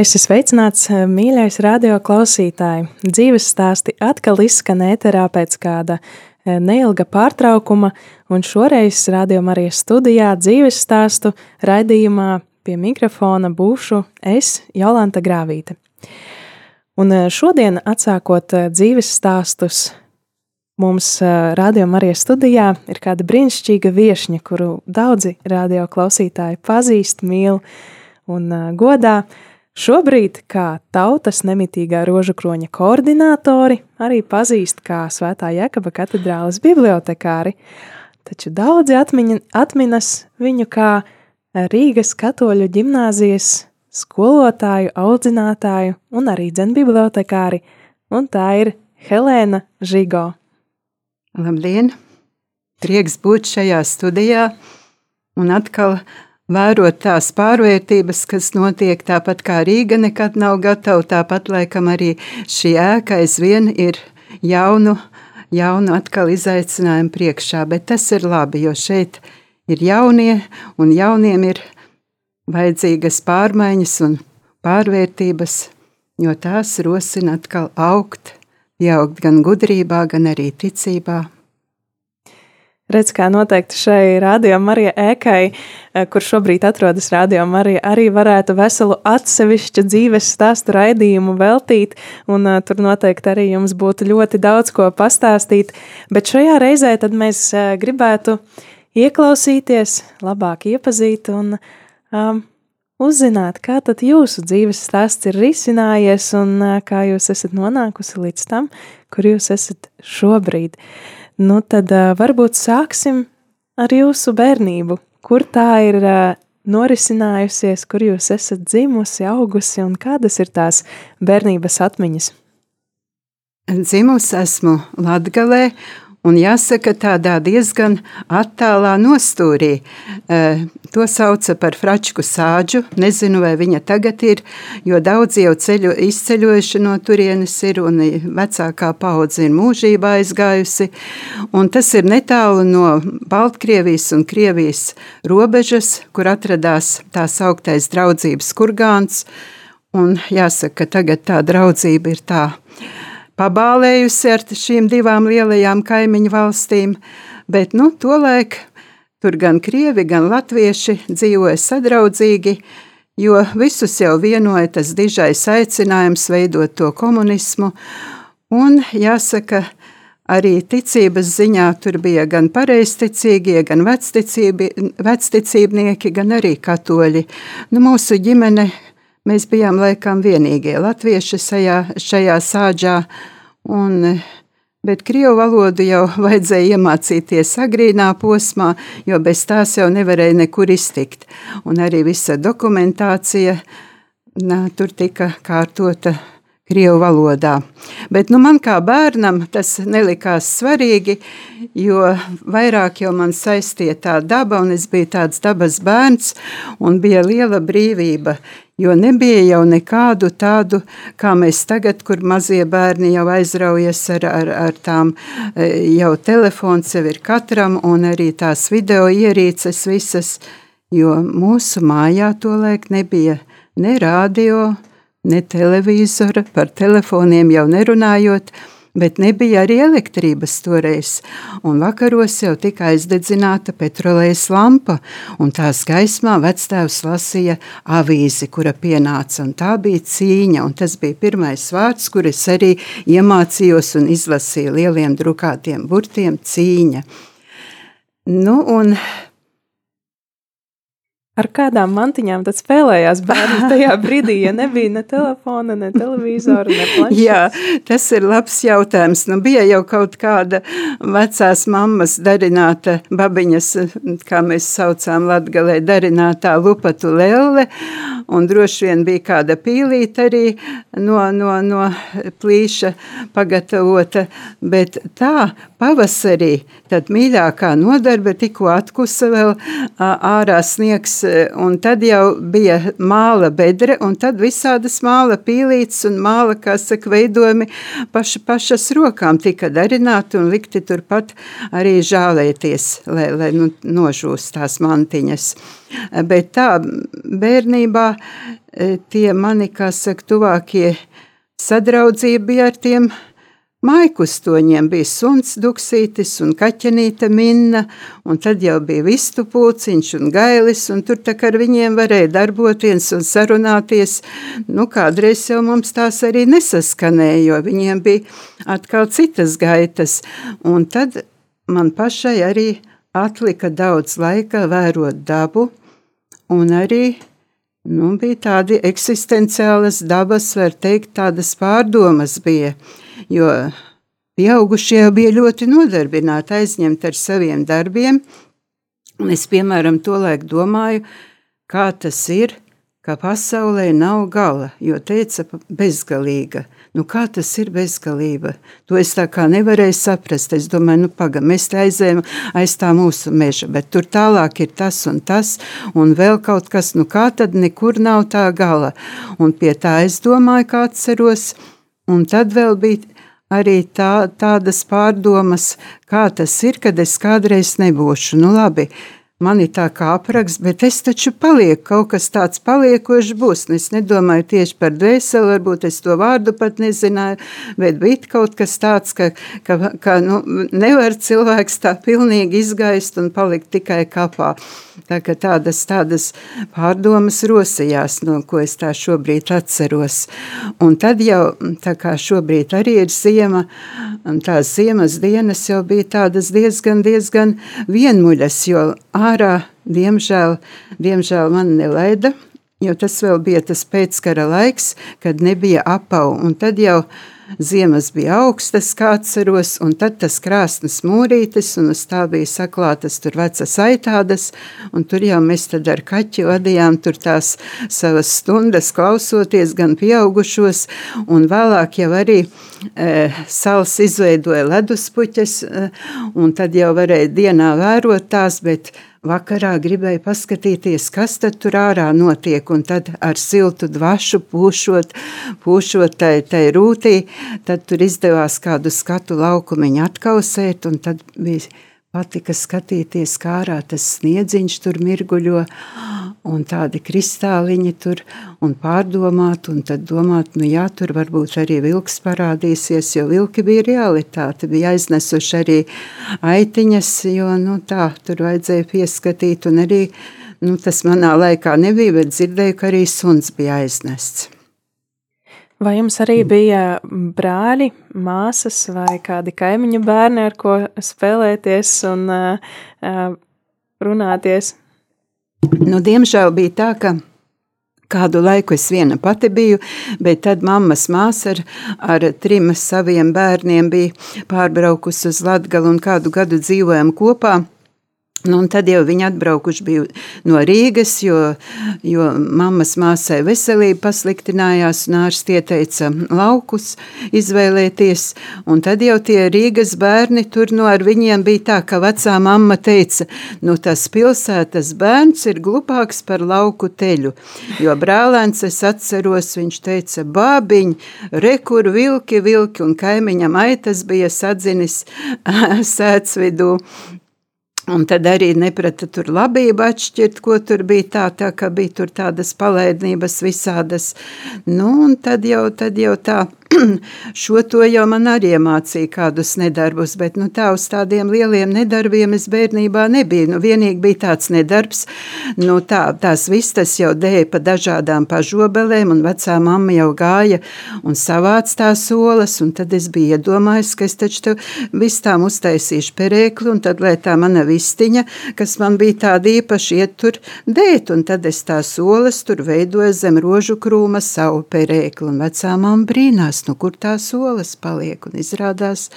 Es esmu sveicināts, eh, mīļais radio klausītāji. Dzīves stāsti atkal izskan ēterā pēc kāda eh, neilga pārtraukuma, un šoreiz radio Marijas studijā dzīves stāstu raidījumā pie mikrofona būšu es, Jolanta Grāvīte. Un eh, šodien, atsākot dzīves stāstus, mums radio Marijas studijā ir kāda brīnišķīga viešņa, kuru daudzi radio klausītāji pazīst, mīl un godā. Šobrīd, kā tautas nemitīgā rožu kroņa koordinātori, arī pazīst kā Svētā Jēkaba katedrāles bibliotekāri, taču daudzi atmiņa, atminas viņu kā Rīgas katoļu ģimnāzijas skolotāju, audzinātāju un arī dzenbibliotekāri, un tā ir Helēna Žigo. Labdien! Prieks būt šajā studijā un atkal vērot tās pārvērtības, kas notiek, tāpat kā Rīga nekad nav gatava, tāpat laikam arī šī ēka aizvien ir jaunu, jaunu atkal izaicinājumu priekšā, bet tas ir labi, jo šeit ir jaunie, un jauniem ir vajadzīgas pārmaiņas un pārvērtības, jo tās rosina atkal augt, pieaugt gan gudrībā, gan arī ticībā. Redz, kā noteikti šai radio Marija ēkai, eh, kur šobrīd atrodas radio Marija, arī varētu veselu atsevišķu dzīves stāstu raidījumu veltīt, un uh, tur noteikti arī jums būtu ļoti daudz ko pastāstīt, bet šajā reizē mēs uh, gribētu ieklausīties, labāk iepazīt un um, uzzināt, kā tad jūsu dzīves stāsts ir risinājies un uh, kā jūs esat nonākusi līdz tam, kur jūs esat šobrīd. Uh, Nu, tad varbūt sāksim ar jūsu bērnību. Kur tā ir norisinājusies, kur jūs esat dzimusi, augusi un kādas ir tās bērnības atmiņas? Dzimusi esmu Latgalē un jāsaka tādā diezgan attālā nostūrī. To sauca par fračku sāģu, nezinu, vai viņa tagad ir, jo daudz jau ceļu, izceļojuši no turienes ir, un vecākā paudze ir mūžībā aizgājusi, un tas ir netālu no Baltkrievijas un Krievijas robežas, kur atradās tās augtais draudzības kurgāns, un jāsaka, ka tagad tā draudzība ir tā pabālējusi ar šīm divām lielajām kaimiņu valstīm, bet nu, tolaik tur gan krievi, gan latvieši dzīvoja sadraudzīgi, jo visus jau vienoja tas dižais aicinājums veidot to komunismu, un jāsaka, arī ticības ziņā tur bija gan pareizticīgie, gan vecticībnieki, gan arī katoļi. Nu, mūsu ģimene Mēs bijām laikam vienīgie latvieši šajā, šajā sāģā, un, bet krievu valodu jau vajadzēja iemācīties agrīnā posmā, jo bez tās jau nevarēja nekur iztikt. Un arī visa dokumentācija nā, tur tika kārtota Krievu valodā. Bet nu, man kā bērnam tas nelikās svarīgi, jo vairāk jau man saistīja tā daba, un es biju tāds dabas bērns, un bija liela brīvība jo nebija jau nekādu tādu, kā mēs tagad, kur mazie bērni jau aizraujas ar, ar, ar tām, e, jau telefons jau ir katram, un arī tās video ierīces visas, jo mūsu mājā tolaik nebija ne radio, ne televizora, par telefoniem jau nerunājot, bet nebija arī elektrības toreiz. Un vakaros jau tika aizdedzināta petrolejas lampa, un tās gaismā vectēvs lasīja avīzi, kura pienāca, tā bija cīņa, un tas bija pirmais vārds, kur es arī iemācījos un izlasīju lieliem drukātiem burtiem cīņa. Nu, un Ar kādām mantiņām tad spēlējās bērni tajā brīdī, ja nebija ne telefona, ne televizora, ne planšetes? Jā, tas ir labs jautājums. Nu, bija jau kaut kāda vecās mammas darināta babiņas, kā mēs saucām latgalē, darinātā lupatu lelle, un droši vien bija kāda pīlīta arī no, no, no plīša pagatavota, bet tā pavasarī, tad mīļākā nodarbe tikko atkusa vēl ārā sniegs un tad jau bija māla bedre, un tad visādas māla pīlītes un māla, kā saka, veidojumi paša, pašas rokām tika darināti un likti turpat arī žālēties, lai, lai nu, nožūst tās mantiņas. Bet tā bērnībā tie mani, kā saka, tuvākie sadraudzība bija ar tiem Maikustoņiem bija suns duksītis un kaķenīte minna, un tad jau bija vistu pūciņš un gailis, un tur tā kā ar viņiem varēja darboties un sarunāties. Nu, kādreiz jau mums tās arī nesaskanēja, jo viņiem bija atkal citas gaitas. Un tad man pašai arī atlika daudz laika vērot dabu, un arī nu, bija tādi eksistenciālas dabas, var teikt, tādas pārdomas bija jo pieaugušie bija ļoti nodarbināti, aizņemti ar saviem darbiem. Un es, piemēram, tolaik domāju, kā tas ir, ka pasaulē nav gala, jo teica bezgalīga. Nu, kā tas ir bezgalība? To es tā kā nevarēju saprast. Es domāju, nu, pagaidi, mēs te aizējām aiz tā mūsu meža, bet tur tālāk ir tas un tas, un vēl kaut kas, nu, kā tad nekur nav tā gala. Un pie tā es domāju, kā atceros, Un tad vēl bija arī tā, tādas pārdomas, kā tas ir, kad es kādreiz nebūšu. Nu, labi, man ir tā kā apraksts, bet es taču palieku, kaut kas tāds paliekošs būs. Es nedomāju tieši par dvēseli, varbūt es to vārdu pat nezināju, bet bija kaut kas tāds, ka, ka, ka nu, nevar cilvēks tā pilnīgi izgaist un palikt tikai kapā. Tā kā tādas, tādas pārdomas rosījās, no ko es tā šobrīd atceros. Un tad jau, tā kā šobrīd arī ir ziema, tās ziemas dienas jau bija tādas diezgan, diezgan vienmuļas, jo ārā, diemžēl, diemžēl man nelaida, jo tas vēl bija tas pēckara laiks, kad nebija apau, un tad jau Ziemas bija augstas, kā atceros, un tad tas krāsnes mūrītis, un uz tā bija saklātas tur vecas aitādas, un tur jau mēs tad ar kaķi vadījām tur tās savas stundas klausoties gan pieaugušos, un vēlāk jau arī e, sals izveidoja leduspuķes, e, un tad jau varēja dienā vērot tās, bet Vakarā gribēju paskatīties, kas tur ārā notiek, un tad ar siltu dvašu pūšot, pūšot tai, tai rūtī, tad tur izdevās kādu skatu laukumiņu atkausēt, un tad bija patika skatīties, kā ārā tas sniedziņš tur mirguļo, un tādi kristāliņi tur, un pārdomāt, un tad domāt, nu jā, tur varbūt arī vilks parādīsies, jo vilki bija realitāte, bija aiznesuši arī aitiņas, jo, nu tā, tur vajadzēja pieskatīt, un arī, nu tas manā laikā nebija, bet dzirdēju, ka arī suns bija aiznests. Vai jums arī bija brāļi, māsas vai kādi kaimiņu bērni, ar ko spēlēties un uh, runāties? Nu, diemžēl bija tā, ka Kādu laiku es viena pati biju, bet tad mammas māsa ar, ar trim saviem bērniem bija pārbraukusi uz Latgalu un kādu gadu dzīvojam kopā. Nu, un tad jau viņi atbraukuši bija no Rīgas, jo, jo mammas māsai veselība pasliktinājās, un ārsts ieteica laukus izvēlēties. Un tad jau tie Rīgas bērni tur no ar viņiem bija tā, ka vecā mamma teica, nu tas pilsētas bērns ir glupāks par lauku teļu. Jo brālēns es atceros, viņš teica, bābiņ, rekur vilki, vilki, un kaimiņam aitas bija sadzinis sēdz vidū Un tad arī neprata tur labību atšķirt, ko tur bija tā, tā ka bija tur tādas palaidnības visādas. Nu, un tad jau, tad jau tā šo to jau man arī iemācīja kādus nedarbus, bet nu, tā uz tādiem lieliem nedarbiem es bērnībā nebiju. Nu, vienīgi bija tāds nedarbs, nu, tā, tās vistas jau dēja pa dažādām pažobelēm, un vecā mamma jau gāja un savāc tās olas, un tad es biju iedomājis, ka es taču tev vistām uztaisīšu perēkli, un tad, lai tā mana vistiņa, kas man bija tāda īpaši iet tur dēt, un tad es tās olas tur veidoju zem rožu krūma savu perēkli, un vecā mamma brīnās, nu kur tās olas paliek, un izrādās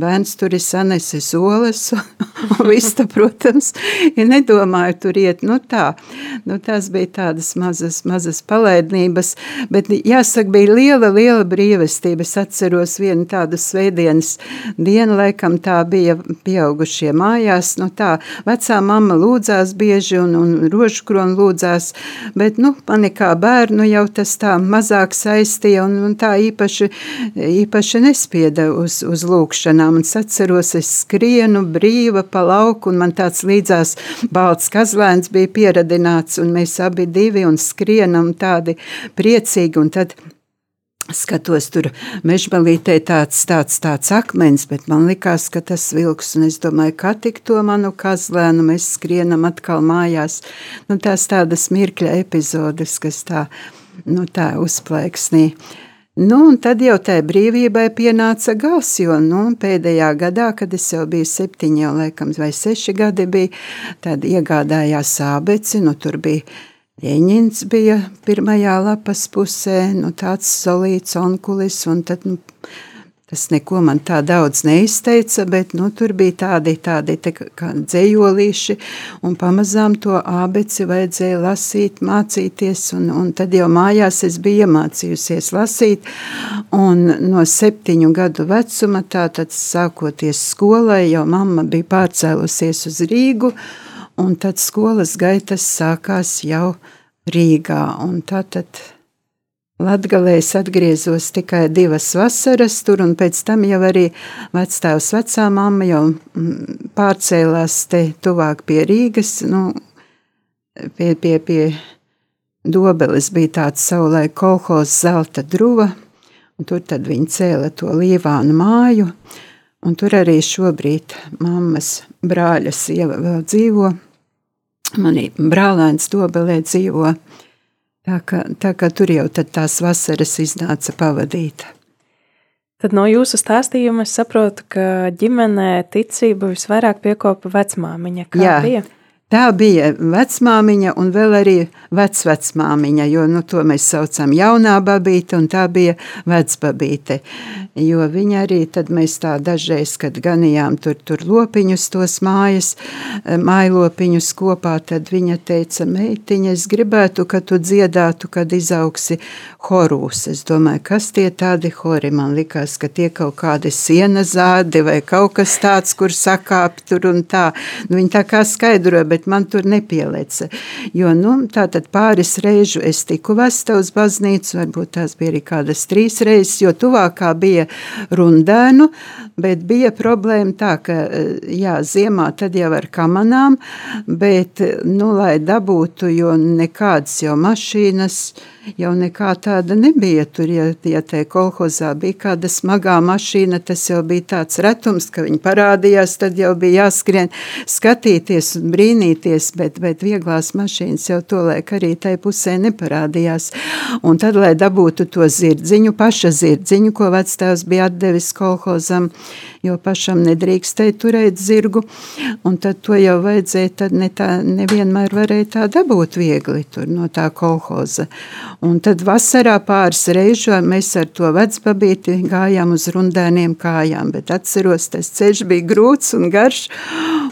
bērns tur ir sanesis olas, un vista, protams, ja nedomāju tur iet, nu tā, nu tās bija tādas mazas, mazas palaidnības, bet jāsaka, bija liela, liela brīvestība, es atceros vienu tādu svētdienas dienu, laikam tā bija pieaugušie mājās, nu tā, vecā mamma lūdzās bieži un, un rožkroni lūdzās, bet, nu, mani kā bērnu jau tas tā mazāk saistīja un, un tā īpaši, īpaši nespieda uz, uz lūkšanām. Es atceros, es skrienu brīva pa lauku, un man tāds līdzās balts kazlēns bija pieradināts, un mēs abi divi un skrienam tādi priecīgi, un tad skatos, tur mežbalītē tāds, tāds, tāds akmens, bet man likās, ka tas vilks, un es domāju, kā tik to manu kazlēnu mēs skrienam atkal mājās. Nu, tās tādas mirkļa epizodes, kas tā, nu, tā uzplaiksnī. Nu, un tad jau tai brīvībai pienāca gals, jo nu, pēdējā gadā, kad es jau biju septiņi, jau laikam, vai seši gadi bija, tad iegādājās ābeci, nu, tur bija Jeņins bija pirmajā lapas pusē, nu, tāds solīts onkulis, un tad, nu, tas neko man tā daudz neizteica, bet, nu, tur bija tādi, tādi te kā dzējolīši, un pamazām to ābeci vajadzēja lasīt, mācīties, un, un tad jau mājās es biju iemācījusies lasīt, un no septiņu gadu vecuma, tātad sākoties skolai, jau mamma bija pārcēlusies uz Rīgu, un tad skolas gaitas sākās jau Rīgā. Un tātad Latgalē es atgriezos tikai divas vasaras tur, un pēc tam jau arī vecstāvs vecā mamma jau mm, pārcēlās te tuvāk pie Rīgas, nu, pie, pie, pie Dobeles bija tāds savulai kolhos zelta druva, un tur tad viņi cēla to līvānu māju, un tur arī šobrīd mammas brāļa sieva vēl dzīvo, Manī brālēns Dobelē dzīvo, tā ka, tā ka tur jau tās vasaras iznāca pavadīt. Tad no jūsu stāstījuma es saprotu, ka ģimenē ticību visvairāk piekopa vecmāmiņa. Kā Jā. bija? Tā bija vecmāmiņa un vēl arī vecvecmāmiņa, jo nu, to mēs saucam jaunā babīte, un tā bija vecbabīte. Jo viņa arī tad mēs tā dažreiz, kad ganījām tur, tur lopiņus, tos mājas, mājlopiņus kopā, tad viņa teica, meitiņa, es gribētu, ka tu dziedātu, kad izaugsi horūs. Es domāju, kas tie tādi hori? Man likās, ka tie kaut kādi siena zādi vai kaut kas tāds, kur sakāp tur un tā. Nu, viņa tā kā skaidroja, bet bet man tur nepieleca. Jo nu, pāris reižu es tiku vesta uz baznīcu, varbūt tās bija arī kādas trīs reizes, jo tuvākā bija rundēnu, bet bija problēma tā, ka jā, ziemā tad jau ar kamanām, bet, nu, lai dabūtu, jo nekādas jau mašīnas, jau nekā tāda nebija. Tur, ja, ja te kolhozā bija kāda smagā mašīna, tas jau bija tāds retums, ka viņi parādījās, tad jau bija jāskrien skatīties un brīnīties, bet, bet vieglās mašīnas jau to laik arī tai pusē neparādījās. Un tad, lai dabūtu to zirdziņu, paša zirdziņu, ko vectēvs bija atdevis kolhozam, jo pašam nedrīkstēja turēt zirgu, un tad to jau vajadzēja, tad ne tā, nevienmēr varēja tā dabūt viegli tur no tā kolhoza. Un tad vasarā pāris reižu mēs ar to vecbabīti gājām uz rundēniem kājām, bet atceros, tas ceļš bija grūts un garš,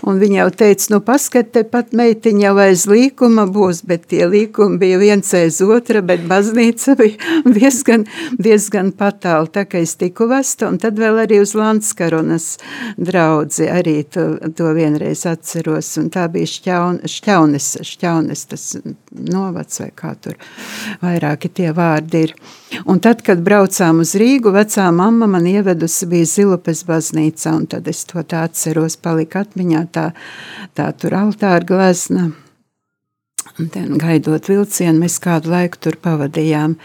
un viņa jau teica, nu paskat, te pat meitiņa jau aiz līkuma būs, bet tie līkumi bija viens aiz otra, bet baznīca bija diezgan, diezgan patāli, tā kā es tiku vesta, un tad vēl arī uz Lanskaronas draudzi arī to, to vienreiz atceros, un tā bija šķaun, šķaunes, šķaunes tas novads vai kā tur, vai vairāki tie vārdi ir. Un tad, kad braucām uz Rīgu, vecā mamma man ievedusi bija Zilupes baznīca, un tad es to tā atceros, palika atmiņā tā, tā tur altāra glezna. Gaidot vilcienu, mēs kādu laiku tur pavadījām.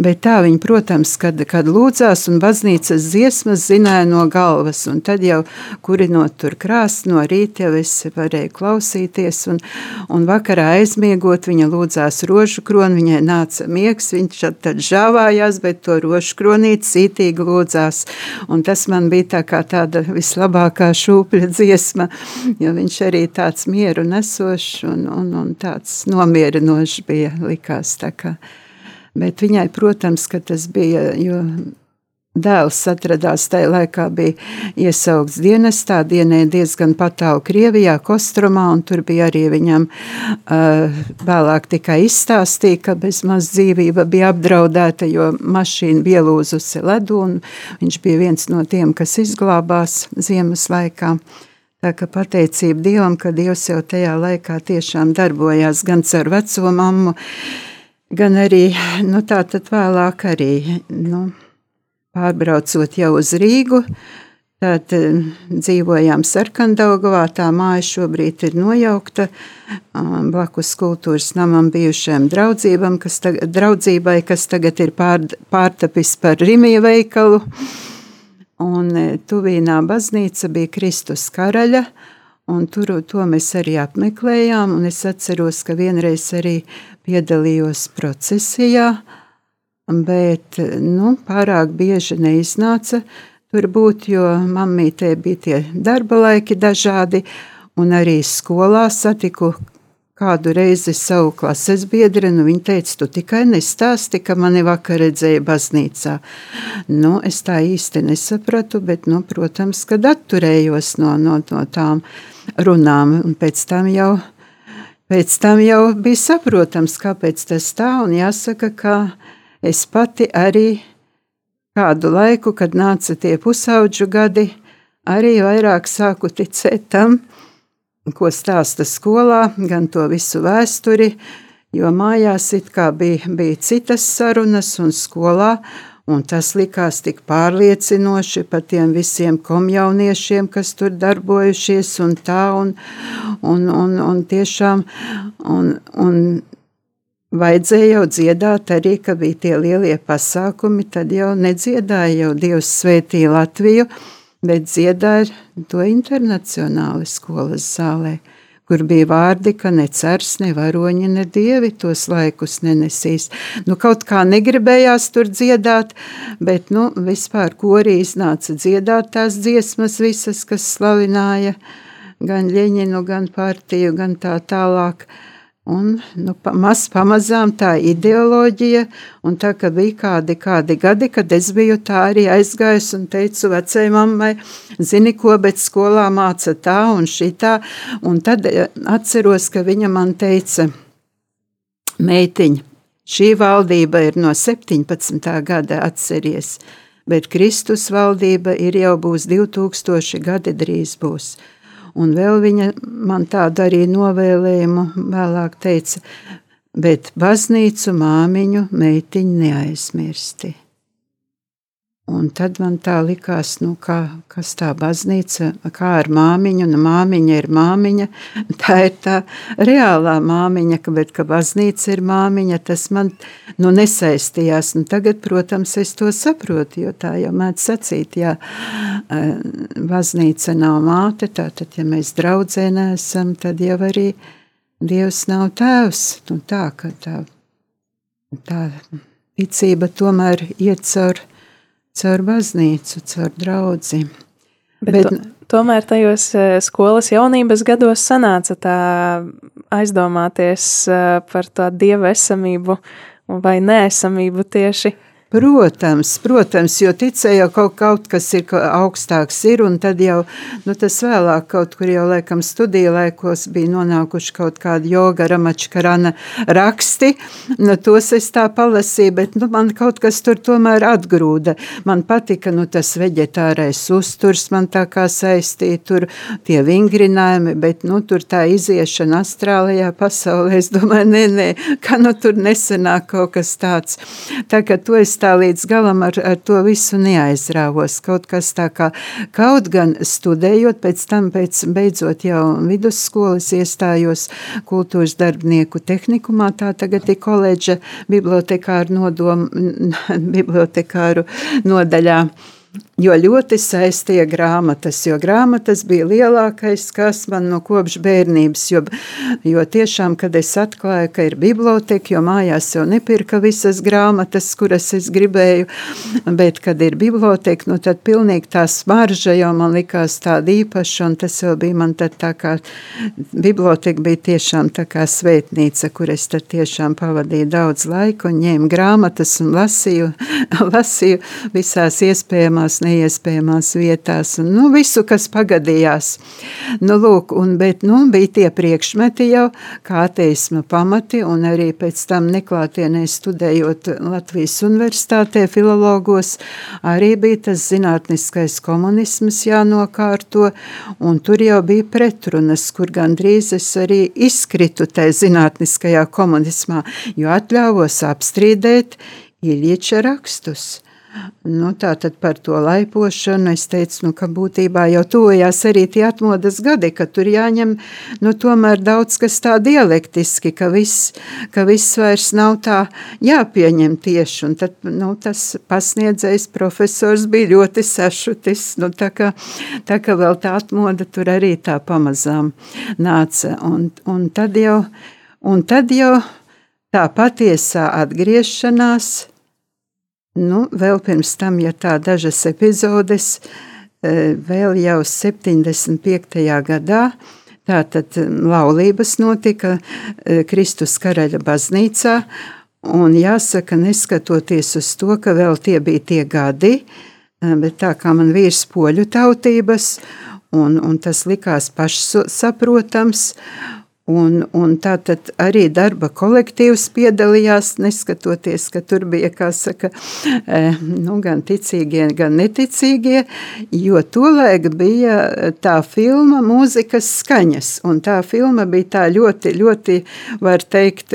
Bet tā viņi, protams, kad, kad lūdzās un baznīcas dziesmas zināja no galvas, un tad jau kurinot tur krāst no rīta, jau es varēju klausīties, un, un vakarā aizmiegot, viņa lūdzās rožu kroni, viņai nāca miegs, viņš tad žāvājās, bet to rožu kronīt cītīgi lūdzās, un tas man bija tā kā tāda vislabākā šūpļa dziesma, jo viņš arī tāds mieru nesošs un, un, un tāds nomierinoši bija likās. Bet viņai, protams, tas bija, jo dēls atradās tajā laikā, bija iesaukts dienestā, dienēja diezgan patālu Krievijā, Kostromā, un tur bija arī viņam uh, vēlāk tikai izstāstīja, ka bezmaz dzīvība bija apdraudēta, jo mašīna bija lūzusi ledu, un viņš bija viens no tiem, kas izglābās ziemas laikā. Tā kā pateicība Dievam, ka Dievs jau tajā laikā tiešām darbojās gan ar veco mammu, gan arī nu, tā tad vēlāk arī nu, pārbraucot jau uz Rīgu. Tad eh, dzīvojām Sarkandaugavā, tā māja šobrīd ir nojaukta blakus kultūras namam bijušajam draudzībam, kas tagad, draudzībai, kas tagad ir pār, pārtapis par Rimija veikalu. Un e, tuvīnā baznīca bija Kristus karaļa, un tur to mēs arī apmeklējām, es atceros, ka vienreiz arī piedalījos procesijā, bet, nu, pārāk bieži neiznāca tur būt, jo mammītē bija tie darba laiki dažādi, un arī skolā satiku kādu reizi savu klases biedri, nu viņa teica, tu tikai nestāsti, ka mani vakar redzēja baznīcā. Nu, es tā īsti nesapratu, bet, nu, protams, kad atturējos no, no, no tām runām, un pēc tam jau, pēc tam jau bija saprotams, kāpēc tas tā, un jāsaka, ka es pati arī kādu laiku, kad nāca tie pusauģu gadi, arī vairāk sāku ticēt tam, ko stāsta skolā, gan to visu vēsturi, jo mājās it kā bija, bija citas sarunas un skolā, un tas likās tik pārliecinoši par tiem visiem komjauniešiem, kas tur darbojušies un tā, un, un, un, un tiešām, un, un vajadzēja jau dziedāt arī, ka bija tie lielie pasākumi, tad jau nedziedāja jau Dievs svētī Latviju, bet dziedāja to internacionāli skolas zālē, kur bija vārdi, ka ne cers, ne varoņi, ne dievi tos laikus nenesīs. Nu, kaut kā negribējās tur dziedāt, bet nu, vispār korī iznāca dziedāt tās dziesmas visas, kas slavināja gan Ļeņinu, gan partiju, gan tā tālāk. Un, nu, pa, maz pamazām tā ideoloģija, un tā bija kādi, kādi gadi, kad es biju tā arī aizgājusi un teicu vecai mammai, zini ko, bet skolā māca tā un šitā, un tad e, atceros, ka viņa man teica, meitiņ, šī valdība ir no 17. gada atceries, bet Kristus valdība ir jau būs 2000 gadi drīz būs. Un vēl viņa man tādu arī novēlējumu vēlāk teica, bet baznīcu māmiņu meitiņu neaizmirsti. Un tad man tā likās, nu, kā, kas tā baznīca, kā ar māmiņu, un māmiņa ir māmiņa. Tā ir tā reālā māmiņa, ka, bet ka baznīca ir māmiņa, tas man nu, nesaistījās. Un tagad, protams, es to saprotu, jo tā jau mēdz sacīt, ja baznīca nav māte, tātad, ja mēs draudzē neesam, tad jau arī Dievs nav tēvs. Nu, tā, ka tā, tā ticība tomēr iet caur caur baznīcu, caur draugu. Bet, Bet to, tomēr tajos e, skolas jaunības gados sanāca tā aizdomāties e, par to dievu esamību vai neesamību tieši Protams, protams, jo ticēja kaut, kaut kas ir augstāks, ir, un tad jau nu, tas vēlāk, kaut kur jau laikam studiju laikos bija nonākuši kaut kādi joga, ramačkarana raksti. Nu, tos es tā palasīju, bet nu, man kaut kas tur tomēr atgrūda. Man patika nu, tas veģetārais uzturs, man tā kā saistīja tur tie vingrinājumi, bet nu, tur tā iziešana astrālajā pasaulē, es domāju, nē, nē, ka nu tur nesenāk kaut kas tāds. Tā kā to es es tā līdz galam ar, ar to visu neaizrāvos. Kaut kas tā kā, kaut gan studējot, pēc tam, pēc beidzot jau vidusskolas iestājos kultūras darbinieku tehnikumā, tā tagad ir koledža bibliotekāru nodom, bibliotekāru nodaļā. Jo ļoti saistīja grāmatas, jo grāmatas bija lielākais, kas man no kopš bērnības. Jo, jo tiešām, kad es atklāju, ka ir biblioteka, jo mājās jau nepirka visas grāmatas, kuras es gribēju, bet kad ir biblioteka, nu tad pilnīgi tā smarža jau man likās tāda īpaša, un tas jau bija man tad tā kā, biblioteka bija tiešām tā kā svētnīca, kur es tad tiešām pavadīju daudz laiku un ņēmu grāmatas un lasīju, lasīju visās iespējamās neiespējamās vietās, un nu, visu, kas pagadījās. Nu, lūk, un, bet nu, bija tie priekšmeti jau, kā ateisma pamati, un arī pēc tam neklātienē studējot Latvijas universitātē filologos, arī bija tas zinātniskais komunisms jānokārto, un tur jau bija pretrunas, kur gandrīz es arī izkritu tajā zinātniskajā komunismā, jo atļāvos apstrīdēt Iļieča rakstus. Nu, tā tad par to laipošanu es teicu, nu, ka būtībā jau tuvojās arī tie atmodas gadi, ka tur jāņem nu, tomēr daudz kas tā dialektiski, ka viss, ka viss vairs nav tā jāpieņem tieši. Un tad nu, tas pasniedzējs profesors bija ļoti sašutis, nu, tā, ka, tā ka vēl tā atmoda tur arī tā pamazām nāca. Un, un tad jau, un tad jau tā patiesā atgriešanās – Nu, vēl pirms tam, ja tā dažas epizodes, e, vēl jau 75. gadā, tātad laulības notika e, Kristus karaļa baznīcā, un jāsaka, neskatoties uz to, ka vēl tie bija tie gadi, bet tā kā man vīrs poļu tautības, un, un tas likās pašsaprotams, Un, un tā tad arī darba kolektīvs piedalījās, neskatoties, ka tur bija saka, eh, nu, gan ticīgie, gan neticīgie, jo tolaik bija tā filma mūzikas skaņas, un tā filma bija tā ļoti, ļoti, var teikt,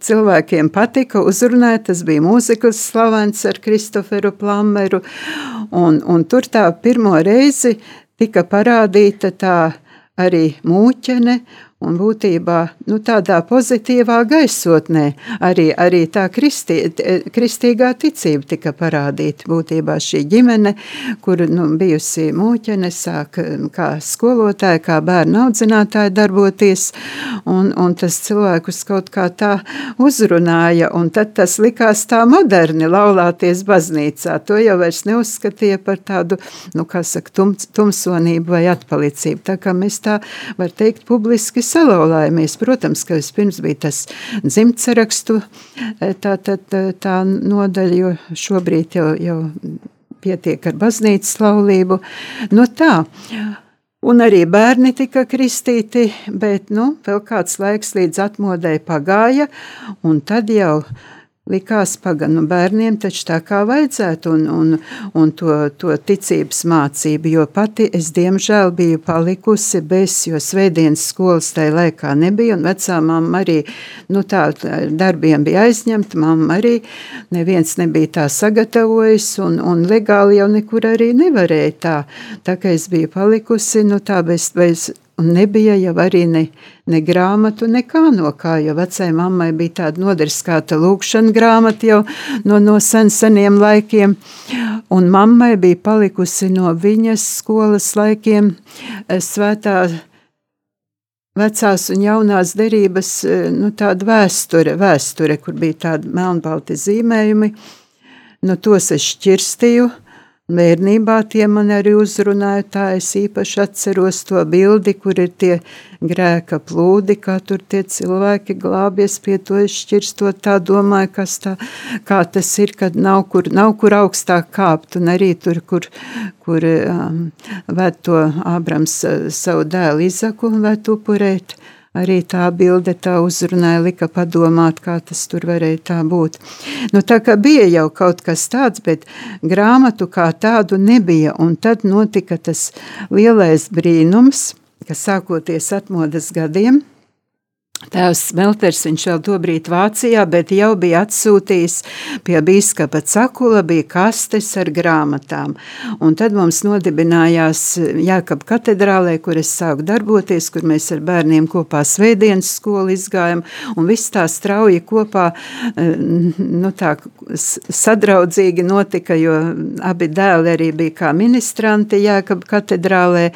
cilvēkiem patika uzrunāt. Tas bija mūzikas slavens ar Kristoferu Plammeru, un, un tur tā pirmo reizi tika parādīta tā arī mūķene, Un būtībā nu, tādā pozitīvā gaisotnē arī, arī tā kristī, kristīgā ticība tika parādīta. Būtībā šī ģimene, kur nu, bijusi mūķene, sāk kā skolotāja, kā bērnu audzinātāja darboties, un, un tas cilvēkus kaut kā tā uzrunāja, un tad tas likās tā moderni laulāties baznīcā. To jau vairs neuzskatīja par tādu, nu, kā saka, tum, tumsonību vai atpalicību. Tā kā mēs tā, var teikt, publiski salauzāmies. Protams, ka vispirms bija tas dzimtsarakstu e, tā, tā, tā, tā nodaļa, jo šobrīd jau, jau pietiek ar baznīcas laulību. No nu tā. Un arī bērni tika kristīti, bet nu, vēl kāds laiks līdz atmodai pagāja, un tad jau likās, pagaidi, nu bērniem taču tā kā vajadzētu, un, un, un to, to ticības mācību, jo pati es diemžēl biju palikusi bez, jo svētdienas skolas tajā laikā nebija, un vecā mamma arī, nu tā, darbiem bija aizņemta, mamma arī neviens nebija tā sagatavojis, un, un legāli jau nekur arī nevarēja tā, tā kā es biju palikusi, nu tā bez, bez un nebija jau arī ne, ne grāmatu, nekā no kā, jo vecai mammai bija tāda nodariskāta lūkšana grāmata jau no, no sen seniem laikiem, un mammai bija palikusi no viņas skolas laikiem eh, svētā vecās un jaunās derības eh, nu, tāda vēsture, vēsture, kur bija tādi melnbalti zīmējumi, no tos es šķirstīju, Bērnībā tie man arī uzrunāja, tā es īpaši atceros to bildi, kur ir tie grēka plūdi, kā tur tie cilvēki glābies pie to šķirstot, tā domāju, kas tā, kā tas ir, kad nav kur, nav kur augstāk kāpt, un arī tur, kur, kur um, ved to Ābrams uh, savu dēlu Izaku un ved upurēt, uh, arī tā bilde tā uzrunāja, lika padomāt, kā tas tur varēja tā būt. Nu, tā kā bija jau kaut kas tāds, bet grāmatu kā tādu nebija, un tad notika tas lielais brīnums, ka sākoties atmodas gadiem, Tēvs Smelters, viņš vēl tobrīd Vācijā, bet jau bija atsūtījis pie bīskapa Cakula, bija kastes ar grāmatām. Un tad mums nodibinājās Jākab katedrālē, kur es sāku darboties, kur mēs ar bērniem kopā svētdienas skolu izgājam, un viss tā strauji kopā, eh, nu tā sadraudzīgi notika, jo abi dēli arī bija kā ministranti Jākab katedrālē,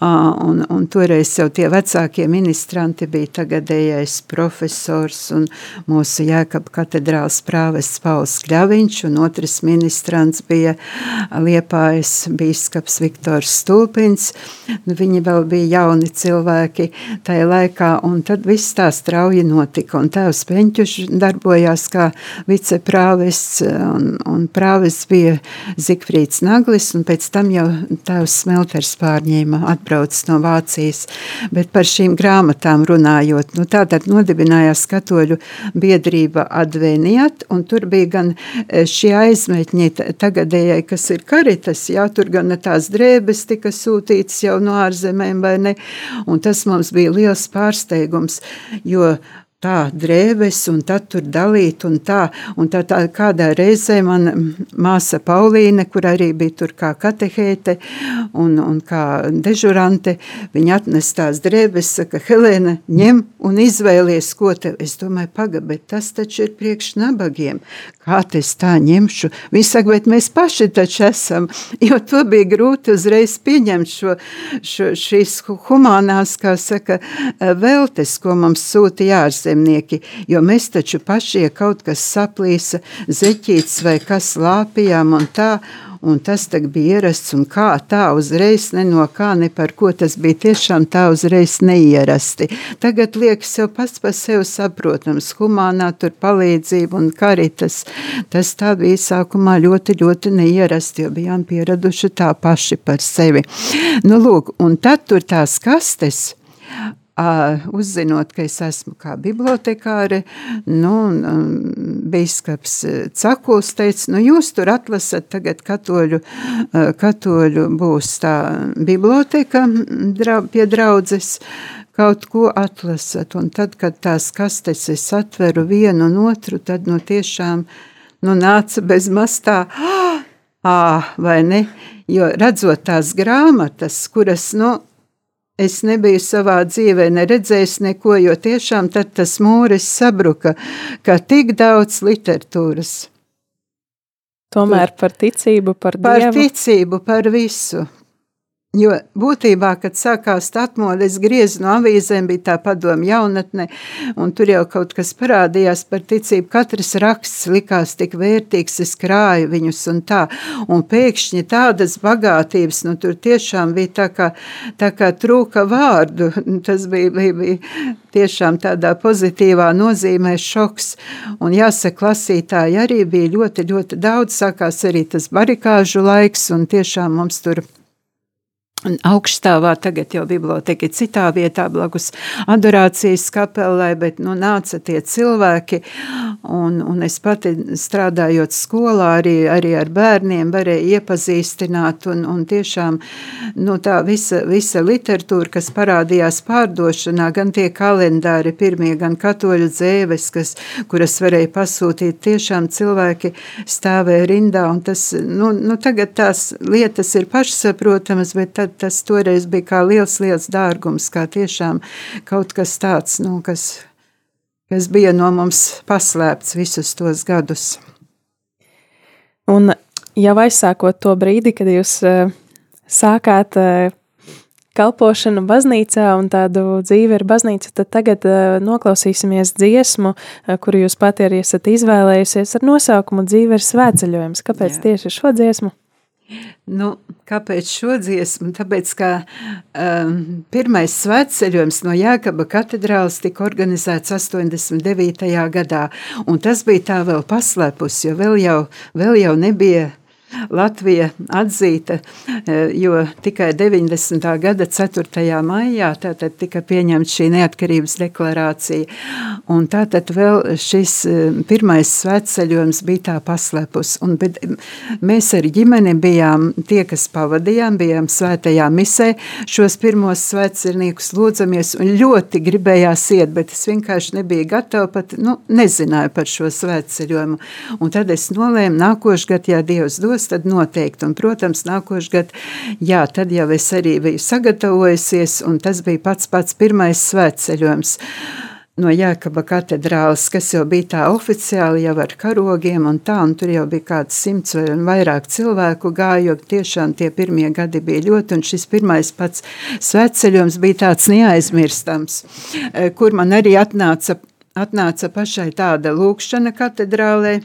un, un toreiz jau tie vecākie ministranti bija tagad tagadējais profesors un mūsu Jēkab katedrāls prāvests Pauls Kļaviņš, un otrs ministrants bija Liepājas bīskaps Viktors Stulpins. Nu, viņi vēl bija jauni cilvēki tajā laikā, un tad viss tā strauji notika, un tēvs Peņķuš darbojās kā viceprāvests, un, un prāvests bija Zikfrīds Naglis, un pēc tam jau tēvs Smelters pārņēma, atbrauc no Vācijas, bet par šīm grāmatām runājot, Nu, tā tad nodibinājās katoļu biedrība Adveniat, un tur bija gan e, šie aizmetņi tagadējai, kas ir karitas, jā, tur gan tās drēbes tika sūtītas jau no ārzemēm vai ne, un tas mums bija liels pārsteigums, jo tā drēbes, un tad tur dalīt, un tā, un tā, tā kādā reizē man māsa Paulīne, kur arī bija tur kā katehēte un, un kā dežurante, viņa atnes tās drēbes, saka, Helēna, ņem un izvēlies, ko tev, es domāju, paga, bet tas taču ir priekš nabagiem, kā es tā ņemšu, viņi saka, bet mēs paši taču esam, jo to bija grūti uzreiz pieņemt šo, šo šīs humanās, kā saka, veltes, ko mums sūta jārs ārzemnieki, jo mēs taču paši, ja kaut kas saplīsa, zeķīts vai kas lāpījām un tā, un tas bija ierasts, un kā tā uzreiz, ne no kā, ne par ko tas bija tiešām tā uzreiz neierasti. Tagad liekas jau pats par sevi saprotams, humānā tur palīdzība un karitas, tas tā bija sākumā ļoti, ļoti neierasti, jo bijām pieraduši tā paši par sevi. Nu, lūk, un tad tur tās kastes, uzzinot, ka es esmu kā bibliotekāre, nu, bīskaps Cakuls teica, nu, jūs tur atlasat tagad katoļu, katoļu būs tā biblioteka pie draudzes, kaut ko atlasat, un tad, kad tās kastes es atveru vienu un otru, tad, nu, tiešām, nu, nāca bez mastā, ā, vai ne, jo redzot tās grāmatas, kuras, nu, Es nebiju savā dzīvē neredzējis neko, jo tiešām tad tas mūris sabruka, ka tik daudz literatūras. Tomēr par ticību, par, par dievu. ticību, par visu. Jo būtībā, kad sākās atmodas, es griezu no avīzēm, bija tā padoma jaunatne, un tur jau kaut kas parādījās par ticību. Katrs raksts likās tik vērtīgs, es krāju viņus un tā, un pēkšņi tādas bagātības, nu tur tiešām bija tā kā, tā kā trūka vārdu, tas bija, bija, bija tiešām tādā pozitīvā nozīmē šoks, un jāsaka, klasītāji arī bija ļoti, ļoti daudz, sākās arī tas barikāžu laiks, un tiešām mums tur Augststāvā tagad jau biblioteka ir citā vietā, blakus adorācijas kapelē, bet nu, nāca tie cilvēki, un, un es pati strādājot skolā, arī, arī ar bērniem varēju iepazīstināt, un, un tiešām nu, tā visa, visa literatūra, kas parādījās pārdošanā, gan tie kalendāri pirmie, gan katoļu dzēves, kas, kuras varēja pasūtīt, tiešām cilvēki stāvēja rindā, un tas, nu, nu tagad tās lietas ir pašsaprotamas, bet tad tas toreiz bija kā liels, liels dārgums, kā tiešām kaut kas tāds, nu, kas, kas bija no mums paslēpts visus tos gadus. Un jau aizsākot to brīdi, kad jūs uh, sākāt uh, kalpošanu baznīcā un tādu dzīvi ar baznīcu, tad tagad uh, noklausīsimies dziesmu, uh, kuru jūs pati arī esat izvēlējusies ar nosaukumu Dzīve ir svētceļojums. Kāpēc Jā. tieši šo dziesmu? Nu, kāpēc šo dziesmu? Tāpēc, ka um, pirmais svētceļojums no Jākaba katedrāles tika organizēts 89. gadā, un tas bija tā vēl paslēpus, jo vēl jau, vēl jau nebija Latvija atzīta, jo tikai 90. gada 4. maijā tātad tika pieņemta šī neatkarības deklarācija. Un tātad vēl šis pirmais svētceļojums bija tā paslēpus. Un, bet mēs ar ģimeni bijām tie, kas pavadījām, bijām svētajā misē, šos pirmos svētcerniekus lūdzamies un ļoti gribējās iet, bet es vienkārši nebiju gatava pat, nu, nezināju par šo svētceļojumu. Un tad es nolēmu nākošgad, ja Dievs dos, tad noteikti. Un, protams, nākošgad, jā, tad jau es arī biju sagatavojusies, un tas bija pats pats pirmais svētceļojums no Jēkaba katedrāles, kas jau bija tā oficiāli jau ar karogiem un tā, un tur jau bija kāds simts vai vairāk cilvēku gāja, jo tiešām tie pirmie gadi bija ļoti, un šis pirmais pats sveceļojums bija tāds neaizmirstams, eh, kur man arī atnāca, atnāca pašai tāda lūkšana katedrālē,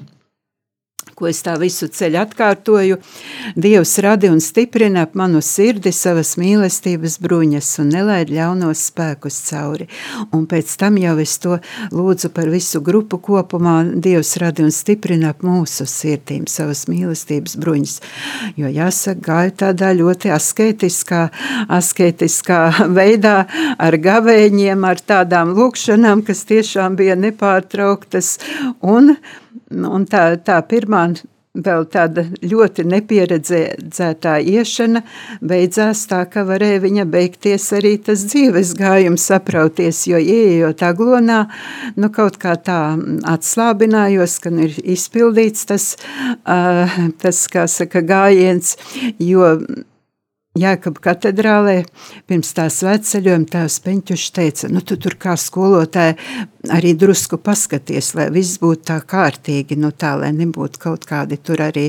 ko es tā visu ceļu atkārtoju. Dievs radi un stiprina ap manu sirdi savas mīlestības bruņas un nelaid ļaunos spēkus cauri. Un pēc tam jau es to lūdzu par visu grupu kopumā. Dievs radi un stiprina ap mūsu sirdīm savas mīlestības bruņas. Jo jāsaka, gāju tādā ļoti asketiskā, asketiskā veidā ar gavēņiem, ar tādām lūkšanām, kas tiešām bija nepārtrauktas un Un tā, tā pirmā vēl tāda ļoti nepieredzētā iešana beidzās tā, ka varēja viņa beigties arī tas dzīves gājums saprauties, jo ieejot aglonā, nu kaut kā tā atslābinājos, ka nu ir izpildīts tas, uh, tas kā saka, gājiens, jo Jēkab katedrālē pirms tā svētceļojuma tēvs Peņķušs teica, nu tu tur kā skolotāja arī drusku paskaties, lai viss būtu tā kārtīgi, nu tā, lai nebūtu kaut kādi tur arī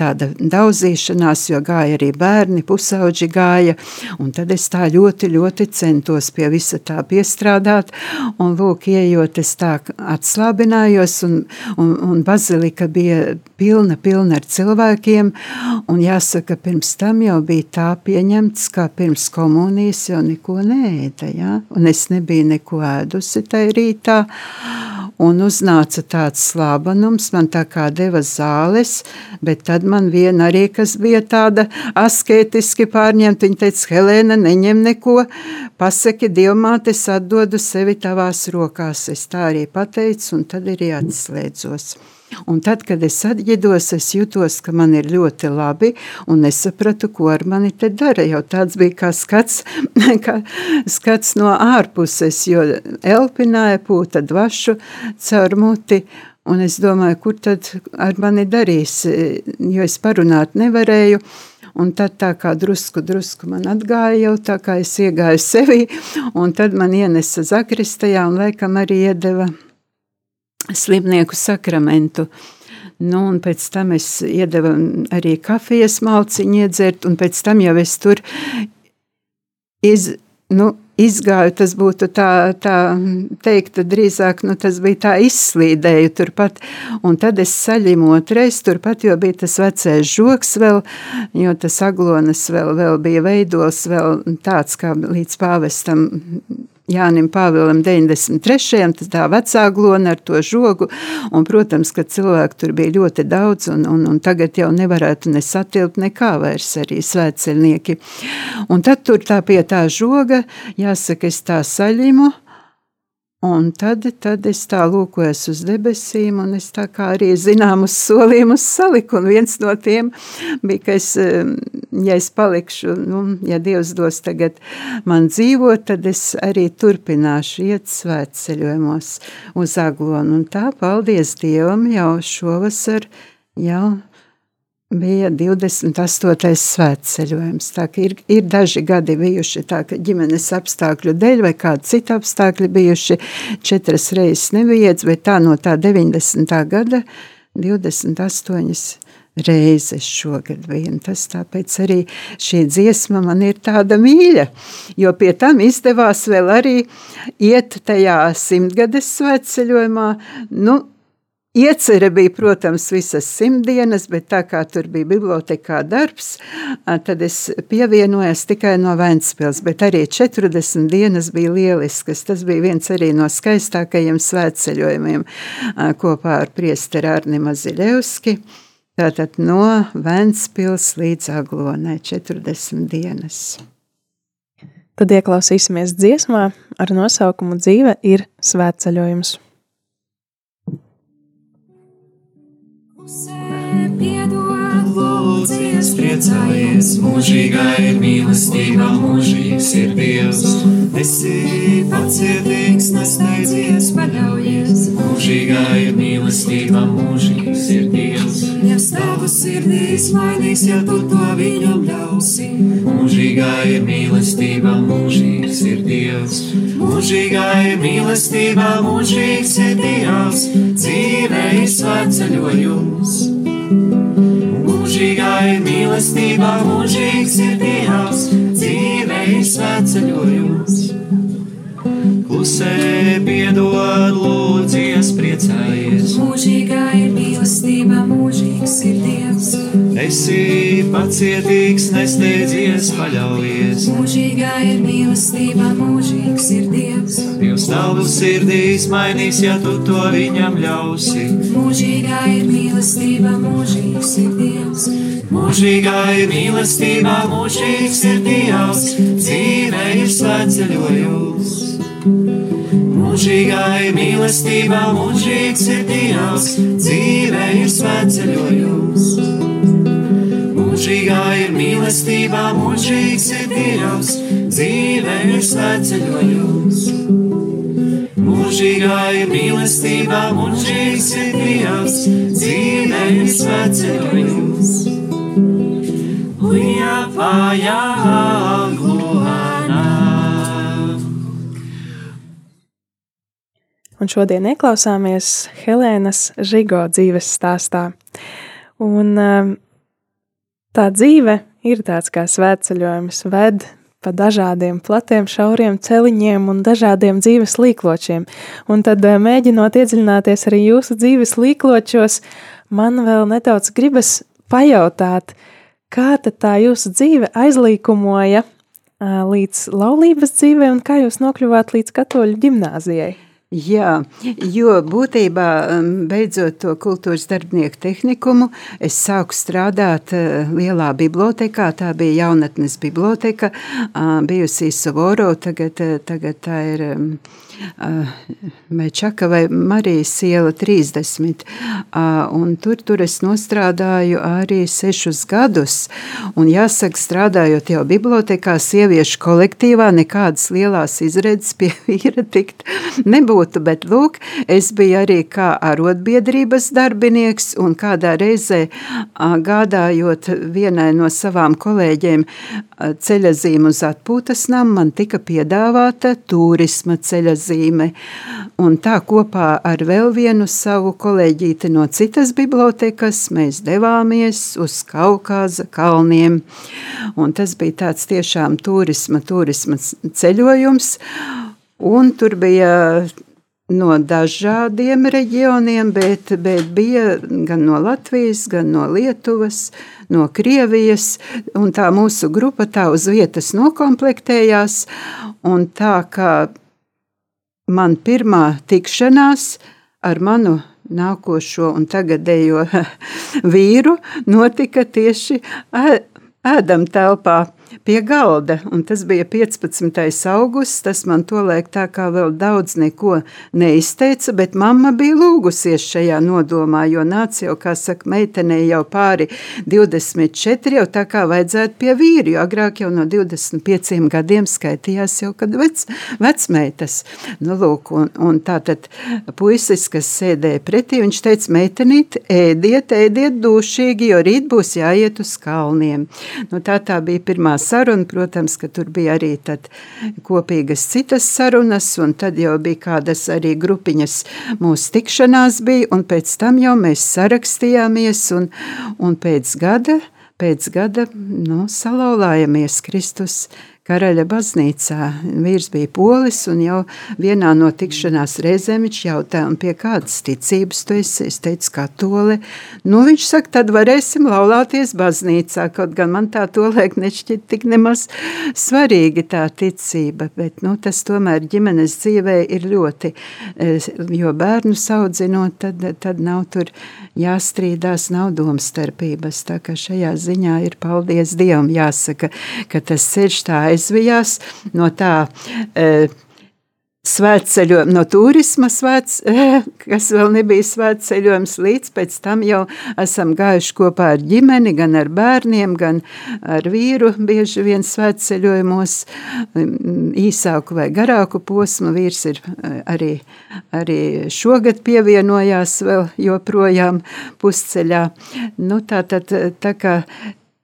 tāda daudzīšanās, jo gāja arī bērni, pusauģi gāja, un tad es tā ļoti, ļoti centos pie visa tā piestrādāt, un lūk, ieejot es tā atslābinājos, un, un, un bazilika bija pilna, pilna ar cilvēkiem, un jāsaka, pirms tam jau bija tā pieņemts, kā pirms komunijas jau neko neēda, ja? un es nebiju neko ēdusi tajā rītā. Un uznāca tāds slābanums, man tā kā deva zāles, bet tad man viena arī, kas bija tāda asketiski pārņemta, viņa teica, Helēna, neņem neko, pasaki, Dievmātes atdodu sevi tavās rokās. Es tā arī pateicu, un tad arī atslēdzos. Un tad, kad es atģidos, es jutos, ka man ir ļoti labi, un nesapratu, ko ar mani te dara. Jau tāds bija kā skats, kā skats no ārpuses, jo elpināja pūta dvašu caur muti, un es domāju, kur tad ar mani darīs, jo es parunāt nevarēju. Un tad tā kā drusku, drusku man atgāja jau tā kā es iegāju sevi, un tad man ienesa zakristajā un laikam arī iedeva slimnieku sakramentu. Nu, un pēc tam es iedevu arī kafijas malciņu iedzert, un pēc tam jau es tur iz, nu, izgāju, tas būtu tā, tā teikt, drīzāk, nu, tas bija tā izslīdēju turpat, un tad es saļimu otrais turpat, jo bija tas vecais žoks vēl, jo tas aglonas vēl, vēl bija veidos vēl tāds, kā līdz pāvestam Jānim Pāvēlam 93. tas tā vecā glona ar to žogu, un, protams, ka cilvēku tur bija ļoti daudz, un, un, un tagad jau nevarētu ne satilpt nekā vairs arī svētceļnieki. Un tad tur tā pie tā žoga, jāsaka, es tā saļimu, Un tad, tad es tā lūkojos uz debesīm, un es tā kā arī zināmus solījumus saliku. Un viens no tiem bija, ka es, ja es palikšu, nu, ja Dievs dos tagad man dzīvot, tad es arī turpināšu iet svētceļojumos uz Aglonu. Un tā, paldies Dievam, jau šovasar jau bija 28. svētceļojums. Tā ir, ir daži gadi bijuši tā, ka ģimenes apstākļu dēļ vai kādi citi apstākļi bijuši četras reizes neviens, bet tā no tā 90. gada 28 reizes šogad vien. Tas tāpēc arī šī dziesma man ir tāda mīļa, jo pie tam izdevās vēl arī iet tajā simtgades svētceļojumā, nu, Iecere bija, protams, visas simtdienas, bet tā kā tur bija bibliotekā darbs, tad es pievienojos tikai no Ventspils, bet arī 40 dienas bija lieliskas. Tas bija viens arī no skaistākajiem svētceļojumiem kopā ar priesteri Arni Maziļevski Tātad no Ventspils līdz Aglonai 40 dienas. Tad ieklausīsimies dziesmā ar nosaukumu Dzīve ir svētceļojums. Piedod, lūdzies, priecājies, mūžīgā ir mīlestība, mūžīgs ir Dievs. Esi pacietīgs, nesteidzies, paļaujies, mūžīgā ir mīlestība, mūžīgs ir Dievs. Ja stāvu sirdīs mainīs, ja tu to viņam ļausi, mūžīgā ir mīlestība, mūžīgs ir Dievs. Mūžīgā ir mīlestība, mūžīgs ir Dievs, dzīve ir svētceļojums. Mūžīgā ir mīlestība, mūžīgs ir Dievs, dzīve ir svētceļojums. Klusē piedod, lūdzies, Esi pacietīgs, nesteidzies, paļaujies. Mūžīgā ir mīlestība, mūžīgs ir Dievs. Dievs tavu sirdīs mainīs, ja tu to viņam ļausi. Mūžīgā ir mīlestība, mūžīgs ir Dievs. Mūžīgā ir mīlestība, mūžīgs ir Dievs, dzīve ir svētceļojums. Mūžīgā ir mīlestība, mūžīgs ir Dievs, dzīve ir svētceļojums. Mūžīgā ir mīlestība, mūžīgs ir Dievs, dzīve ir svētceļojums. Mūžīgā ir mīlestība, mūžīgs ir Dievs, dzīve ir svētceļojums. Uja pājā gluhanā. Un šodien ieklausāmies Helēnas Žigo dzīves stāstā. Un um, tā dzīve ir tāds kā svētceļojums, ved pa dažādiem platiem, šauriem celiņiem un dažādiem dzīves līkločiem. Un tad uh, mēģinot iedziļināties arī jūsu dzīves līkločos, man vēl nedaudz gribas pajautāt, kā tad tā jūsu dzīve aizlīkumoja uh, līdz laulības dzīvei un kā jūs nokļuvāt līdz katoļu ģimnāzijai? Jā, jo būtībā, um, beidzot to kultūras darbinieku tehnikumu, es sāku strādāt uh, lielā bibliotekā. Tā bija jaunatnes biblioteka, uh, bijusī Savoro, tagad, uh, tagad tā ir um, Mečaka vai Marijas iela 30. Un tur, tur es nostrādāju arī sešus gadus. Un jāsaka, strādājot jau bibliotekā, sieviešu kolektīvā, nekādas lielās izredzes pie vīra tikt nebūtu. Bet, lūk, es biju arī kā arotbiedrības darbinieks un kādā reizē gādājot vienai no savām kolēģiem ceļazīmu uz atpūtas namu, man tika piedāvāta turisma ceļazīme. Un tā kopā ar vēl vienu savu kolēģīti no citas bibliotekas mēs devāmies uz Kaukāza kalniem. Un tas bija tāds tiešām turisma, turisma ceļojums. Un tur bija no dažādiem reģioniem, bet, bet bija gan no Latvijas, gan no Lietuvas, no Krievijas. Tā mūsu grupa tā uz vietas nokomplektējās. Un tā kā man pirmā tikšanās ar manu nākošo un tagadējo vīru notika tieši ēdam telpā pie galda. Un tas bija 15. augusts. Tas man tolaik tā kā vēl daudz neko neizteica, bet mamma bija lūgusies šajā nodomā, jo nāca jau, kā saka, meitenei jau pāri 24, jau tā kā vajadzētu pie vīri, jo agrāk jau no 25 gadiem skaitījās jau, kad vec, vecmeitas. Nu, lūk, un, un tā tad puisis, kas sēdēja pretī, viņš teica, meitenīt, ēdiet, ēdiet dušīgi, jo rīt būs jāiet uz kalniem. Nu, tā tā bija pirmā saruna. Protams, ka tur bija arī kopīgas citas sarunas, un tad jau bija kādas arī grupiņas mūsu tikšanās bija, un pēc tam jau mēs sarakstījāmies, un, un pēc gada, pēc gada nu, salauzāmies Kristus. Karaļa baznīcā. Vīrs bija polis, un jau vienā no tikšanās reizēm viņš jautāja, pie kādas ticības tu esi. Es teicu, katole. Nu, viņš saka, tad varēsim laulāties baznīcā, kaut gan man tā tolēk nešķiet tik nemaz svarīgi tā ticība, bet nu, tas tomēr ģimenes dzīvē ir ļoti, eh, jo bērnu saudzinot, tad, tad nav tur jāstrīdās, nav domstarpības. Tā kā šajā ziņā ir paldies Dievam jāsaka, ka tas ceļš tā aizvijās no tā. E, Svētceļojums, no turisma svēts, kas vēl nebija svētceļojums, līdz pēc tam jau esam gājuši kopā ar ģimeni, gan ar bērniem, gan ar vīru. Bieži vien svētceļojumos īsāku vai garāku posmu vīrs ir e, arī, arī šogad pievienojās vēl joprojām pusceļā. Nu, tā, tad, tā kā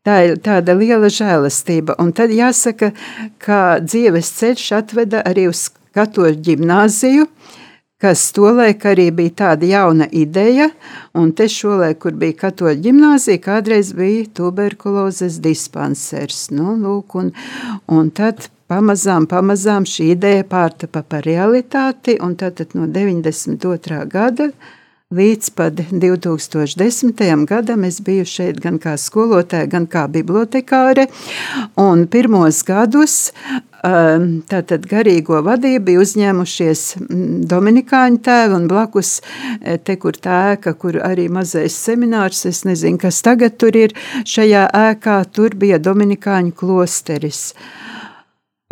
Tā ir tāda liela žēlastība. Un tad jāsaka, ka dzīves ceļš atveda arī uz katoļu ģimnāziju, kas tolaik arī bija tāda jauna ideja, un te šolaik, kur bija katoļu ģimnāzija, kādreiz bija tuberkulozes dispansers. Nu, lūk, un, un tad pamazām, pamazām šī ideja pārtapa par realitāti, un tad, tad no 92. gada Līdz pat 2010. gadam es biju šeit gan kā skolotāja, gan kā bibliotekāre. Pirmos gadus um, tātad garīgo vadību bija uzņēmušies mm, Dominikāņu tēvi un blakus e, te, kur tā ēka, kur arī mazais seminārs, es nezinu, kas tagad tur ir, šajā ēkā tur bija Dominikāņu klosteris.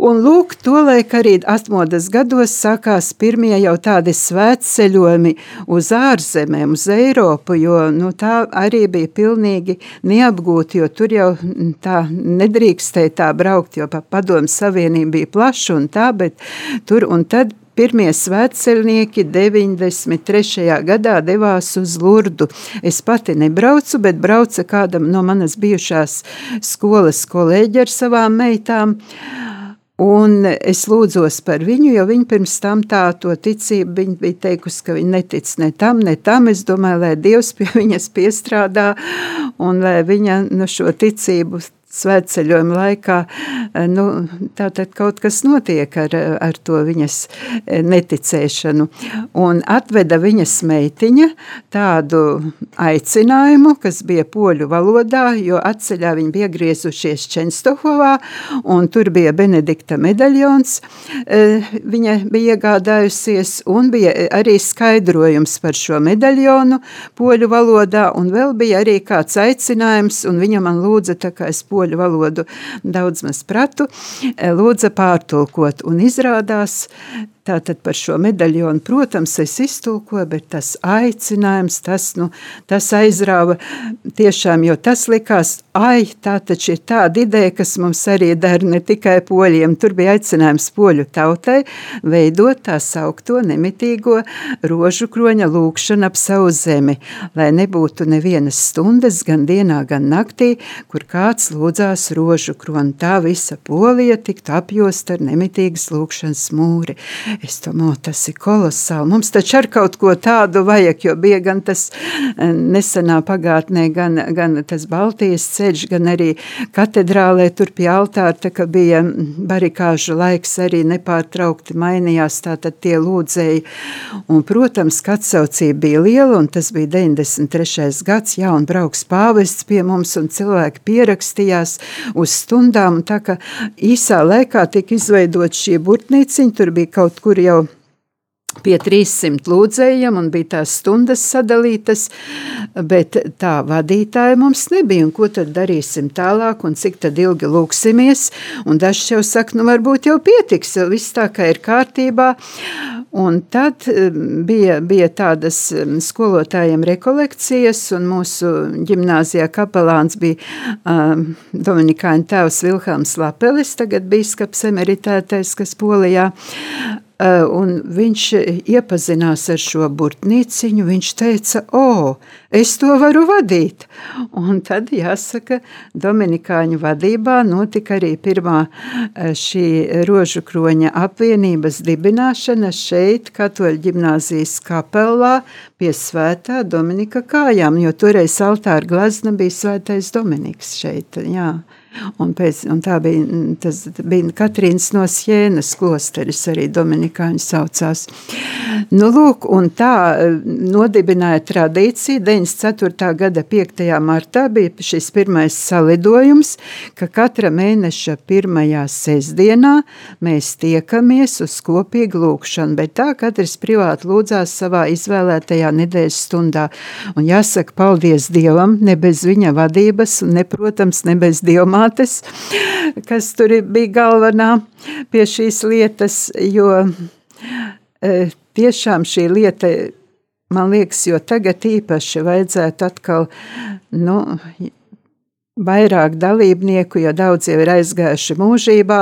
Un lūk, tolaik arī atmodas gados sākās pirmie jau tādi svētceļojumi uz ārzemēm, uz Eiropu, jo nu, tā arī bija pilnīgi neapgūta, jo tur jau tā nedrīkstēja tā braukt, jo pa padomu savienību bija plaša un tā, bet tur un tad Pirmie svētceļnieki 93. gadā devās uz Lurdu. Es pati nebraucu, bet brauca kādam no manas bijušās skolas kolēģi ar savām meitām. Un es lūdzos par viņu, jo viņa pirms tam tā to ticību viņa bija teikusi, ka viņa netic ne tam, ne tam. Es domāju, lai Dievs pie viņas piestrādā un lai viņa no šo ticību svētceļojuma laikā eh, nu, kaut kas notiek ar, ar to viņas eh, neticēšanu. Un atveda viņas meitiņa tādu aicinājumu, kas bija poļu valodā, jo atceļā viņi bija griezušies Čenstohovā, un tur bija Benedikta medaļons, eh, viņa bija iegādājusies, un bija arī skaidrojums par šo medaļonu poļu valodā, un vēl bija arī kāds aicinājums, un viņa man lūdza, tā kā es poļu poļu valodu daudz maz pratu, lūdza pārtulkot. Un izrādās, Tātad par šo medaļonu, protams, es iztulkoju, bet tas aicinājums, tas, nu, tas aizrāva tiešām, jo tas likās, ai, tā taču ir tāda ideja, kas mums arī der ne tikai poļiem. Tur bija aicinājums poļu tautai veidot tā saukto nemitīgo rožu kroņa lūkšanu ap savu zemi, lai nebūtu nevienas stundas, gan dienā, gan naktī, kur kāds lūdzās rožu kroni. Tā visa polija tiktu apjost ar nemitīgas lūkšanas mūri. Es domāju, tas ir kolosāli. Mums taču ar kaut ko tādu vajag, jo bija gan tas eh, nesenā pagātnē, gan, gan tas Baltijas ceļš, gan arī katedrālē tur pie altāra, tā kā bija barikāžu laiks arī nepārtraukti mainījās, tātad tie lūdzēji. Un, protams, atsaucība bija liela, un tas bija 93. gads, jā, un brauks pāvests pie mums, un cilvēki pierakstījās uz stundām, un tā kā īsā laikā tika izveidot šī burtnīciņa, tur bija kaut kur jau pie 300 lūdzējiem un bija tās stundas sadalītas, bet tā vadītāja mums nebija. Ko tad darīsim tālāk un cik ilgi lūksimies? Un dažs jau saka, nu varbūt jau pietiks, viss tā kā ir kārtībā. Un tad um, bija, bija tādas um, skolotājiem rekolekcijas, un mūsu ģimnāzijā kapelāns bija um, Dominikāņu tēvs Vilhelms Lapelis, tagad bīskaps emeritētais, kas Polijā un viņš iepazinās ar šo burtnīciņu. Viņš teica, o, es to varu vadīt. Un tad, jāsaka, Dominikāņu vadībā notika arī pirmā eh, šī rožu kroņa apvienības dibināšana šeit, Katoļu ģimnāzijas kapelā pie svētā Dominika kājām, jo toreiz altāra glazna bija svētais Dominiks šeit, jā. Un, pēc, un tā bija, tas bija Katrīnas no Sienas klosteris, arī Dominikāņu saucās. Nu, lūk, un tā eh, nodibināja tradīciju. 94. gada 5. martā bija šis pirmais salidojums, ka katra mēneša pirmajā sestdienā mēs tiekamies uz kopīgu lūkšanu, bet tā katrs privāti lūdzās savā izvēlētajā nedēļas stundā. Un jāsaka, paldies Dievam, ne bez viņa vadības un, ne, protams, ne bez Dievmā mātes, kas tur bija galvenā pie šīs lietas, jo e, tiešām šī lieta, man liekas, jo tagad īpaši vajadzētu atkal, nu, vairāk dalībnieku, jo daudz jau ir aizgājuši mūžībā,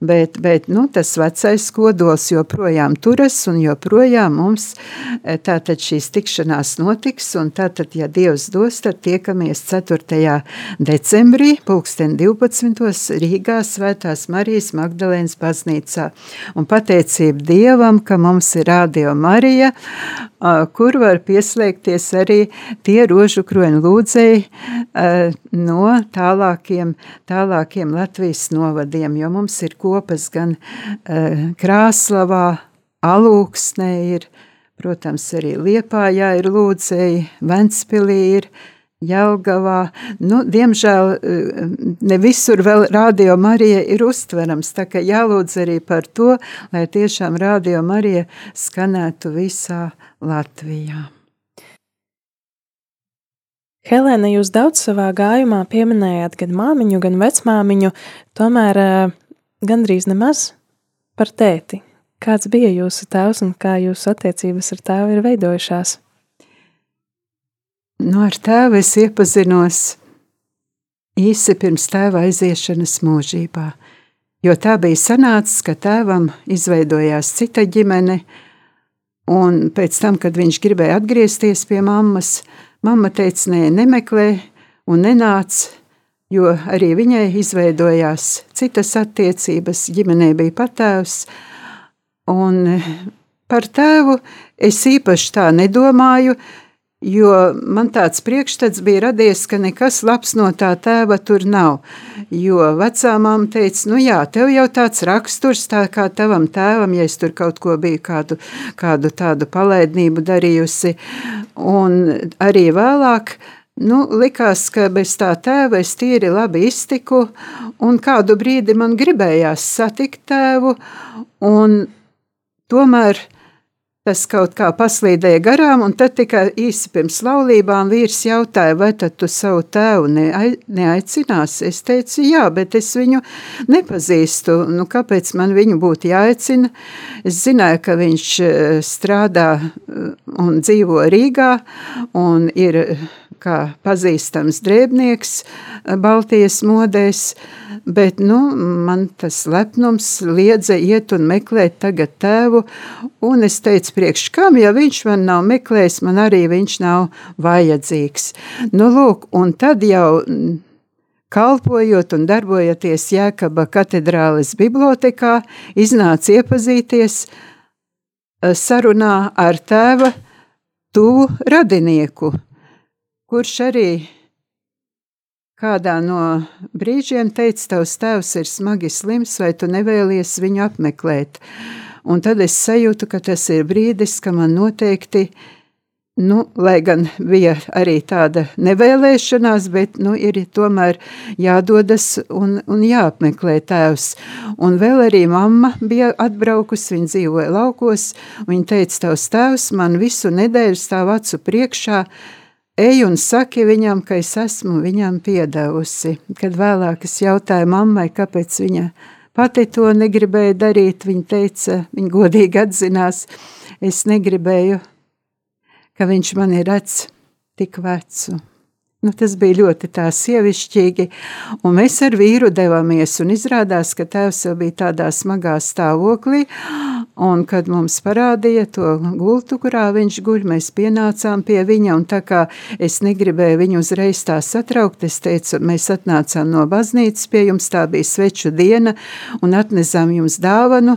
bet, bet nu, tas vecais kodols joprojām turas un joprojām mums eh, tātad šīs tikšanās notiks, un tātad, ja Dievs dos, tad tiekamies 4. decembrī, pulksten 12. Rīgā Svētās Marijas Magdalēnas baznīcā. Un pateicība Dievam, ka mums ir Radio Marija, kur var pieslēgties arī tie rožu kroņu lūdzēji no tālākiem, tālākiem Latvijas novadiem, jo mums ir kopas gan Krāslavā, Alūksnē ir, protams, arī Liepājā ir lūdzēji, Ventspilī ir, Jelgavā. Nu, diemžēl ne visur vēl Rādio Marija ir uztverams, tā ka jālūdz arī par to, lai tiešām Rādio Marija skanētu visā Latvijā. Helēna, jūs daudz savā gājumā pieminējāt gan māmiņu, gan vecmāmiņu, tomēr uh, gandrīz nemaz par tēti. Kāds bija jūsu tēvs un kā jūsu attiecības ar tēvu ir veidojušās? Nu, ar tēvu es iepazinos īsi pirms tēva aiziešanas mūžībā, jo tā bija sanācis, ka tēvam izveidojās cita ģimene, Un pēc tam, kad viņš gribēja atgriezties pie mammas, mamma teica, nē, nemeklē un nenāc, jo arī viņai izveidojās citas attiecības, ģimenē bija patēvs. Un par tēvu es īpaši tā nedomāju, Jo man tāds priekšstats bija radies, ka nekas labs no tā tēva tur nav. Jo vecā mamma teica, nu jā, tev jau tāds raksturs, tā kā tavam tēvam, ja es tur kaut ko biju kādu, kādu tādu palaidnību darījusi. Un arī vēlāk, nu, likās, ka bez tā tēva es tīri labi iztiku, un kādu brīdi man gribējās satikt tēvu, un tomēr Tas kaut kā paslīdēja garām, un tad tikai īsi pirms laulībām vīrs jautāja, vai tad tu savu tēvu neaicināsi? Es teicu, jā, bet es viņu nepazīstu. Nu, kāpēc man viņu būtu jāaicina? Es zināju, ka viņš eh, strādā eh, un dzīvo Rīgā un ir kā pazīstams drēbnieks eh, Baltijas modēs, bet nu, man tas lepnums liedza iet un meklēt tagad tēvu, un es teicu priekš kam, ja viņš man nav meklējis, man arī viņš nav vajadzīgs. Nu, lūk, un tad jau mm, kalpojot un darbojoties Jēkaba katedrāles bibliotekā, iznāca iepazīties eh, sarunā ar tēva tuvu radinieku, kurš arī kādā no brīžiem teica, tavs tēvs ir smagi slims, vai tu nevēlies viņu apmeklēt. Un tad es sajūtu, ka tas ir brīdis, ka man noteikti, nu, lai gan bija arī tāda nevēlēšanās, bet nu, ir tomēr jādodas un, un jāapmeklē tēvs. Un vēl arī mamma bija atbraukusi, viņa dzīvoja laukos, viņa teica, tavs tēvs man visu nedēļu stāv acu priekšā, Ej un saki viņam, ka es esmu viņam piedevusi. Kad vēlāk es jautāju mammai, kāpēc viņa pati to negribēja darīt, viņa teica, viņa godīgi atzinās, es negribēju, ka viņš man ir redz tik vecu. Nu, tas bija ļoti sievišķīgi, un mēs ar vīru devāmies, izrādās, ka tēvs jau bija tādā smagā stāvoklī, un kad mums parādīja to gultu, kurā viņš guļ, mēs pienācām pie viņa, un tā kā es negribēju viņu uzreiz tā satraukt, es teicu, mēs atnācām no baznīcas pie jums, tā bija sveču diena, un atnesām jums dāvanu,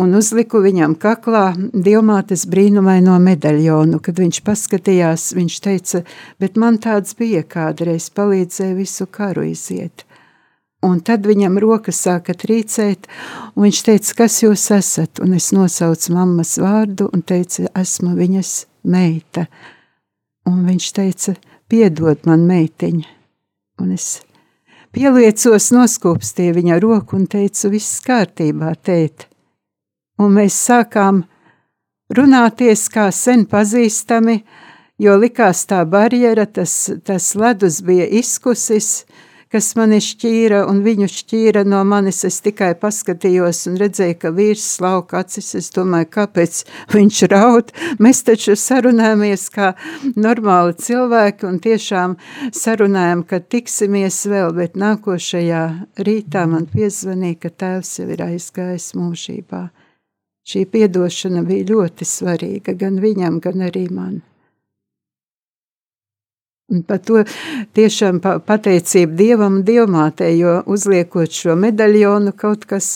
un uzliku viņam kaklā dievmātes brīnumaino medaļonu, kad viņš paskatījās, viņš teica, bet man tāds bija, kādreiz palīdzēja visu karu iziet. Un tad viņam rokas sāka trīcēt, un viņš teica, kas jūs esat? Un es nosaucu mammas vārdu un teicu, esmu viņas meita. Un viņš teica, piedod man meitiņa. Un es pieliecos, noskūpstīju viņa roku un teicu, viss kārtībā, tēt. Un mēs sākām runāties kā sen pazīstami, jo likās tā barjera, tas, tas ledus bija izkusis, kas mani šķīra un viņu šķīra no manis. Es tikai paskatījos un redzēju, ka vīrs slauka acis. Es domāju, kāpēc viņš raud. Mēs taču sarunājamies kā normāli cilvēki un tiešām sarunājam, ka tiksimies vēl, bet nākošajā rītā man piezvanīja, ka tēvs jau ir aizgājis mūžībā. Šī piedošana bija ļoti svarīga gan viņam, gan arī man. Un par to tiešām pateicību Dievam un Dievmātei, jo uzliekot šo medaļonu, kaut kas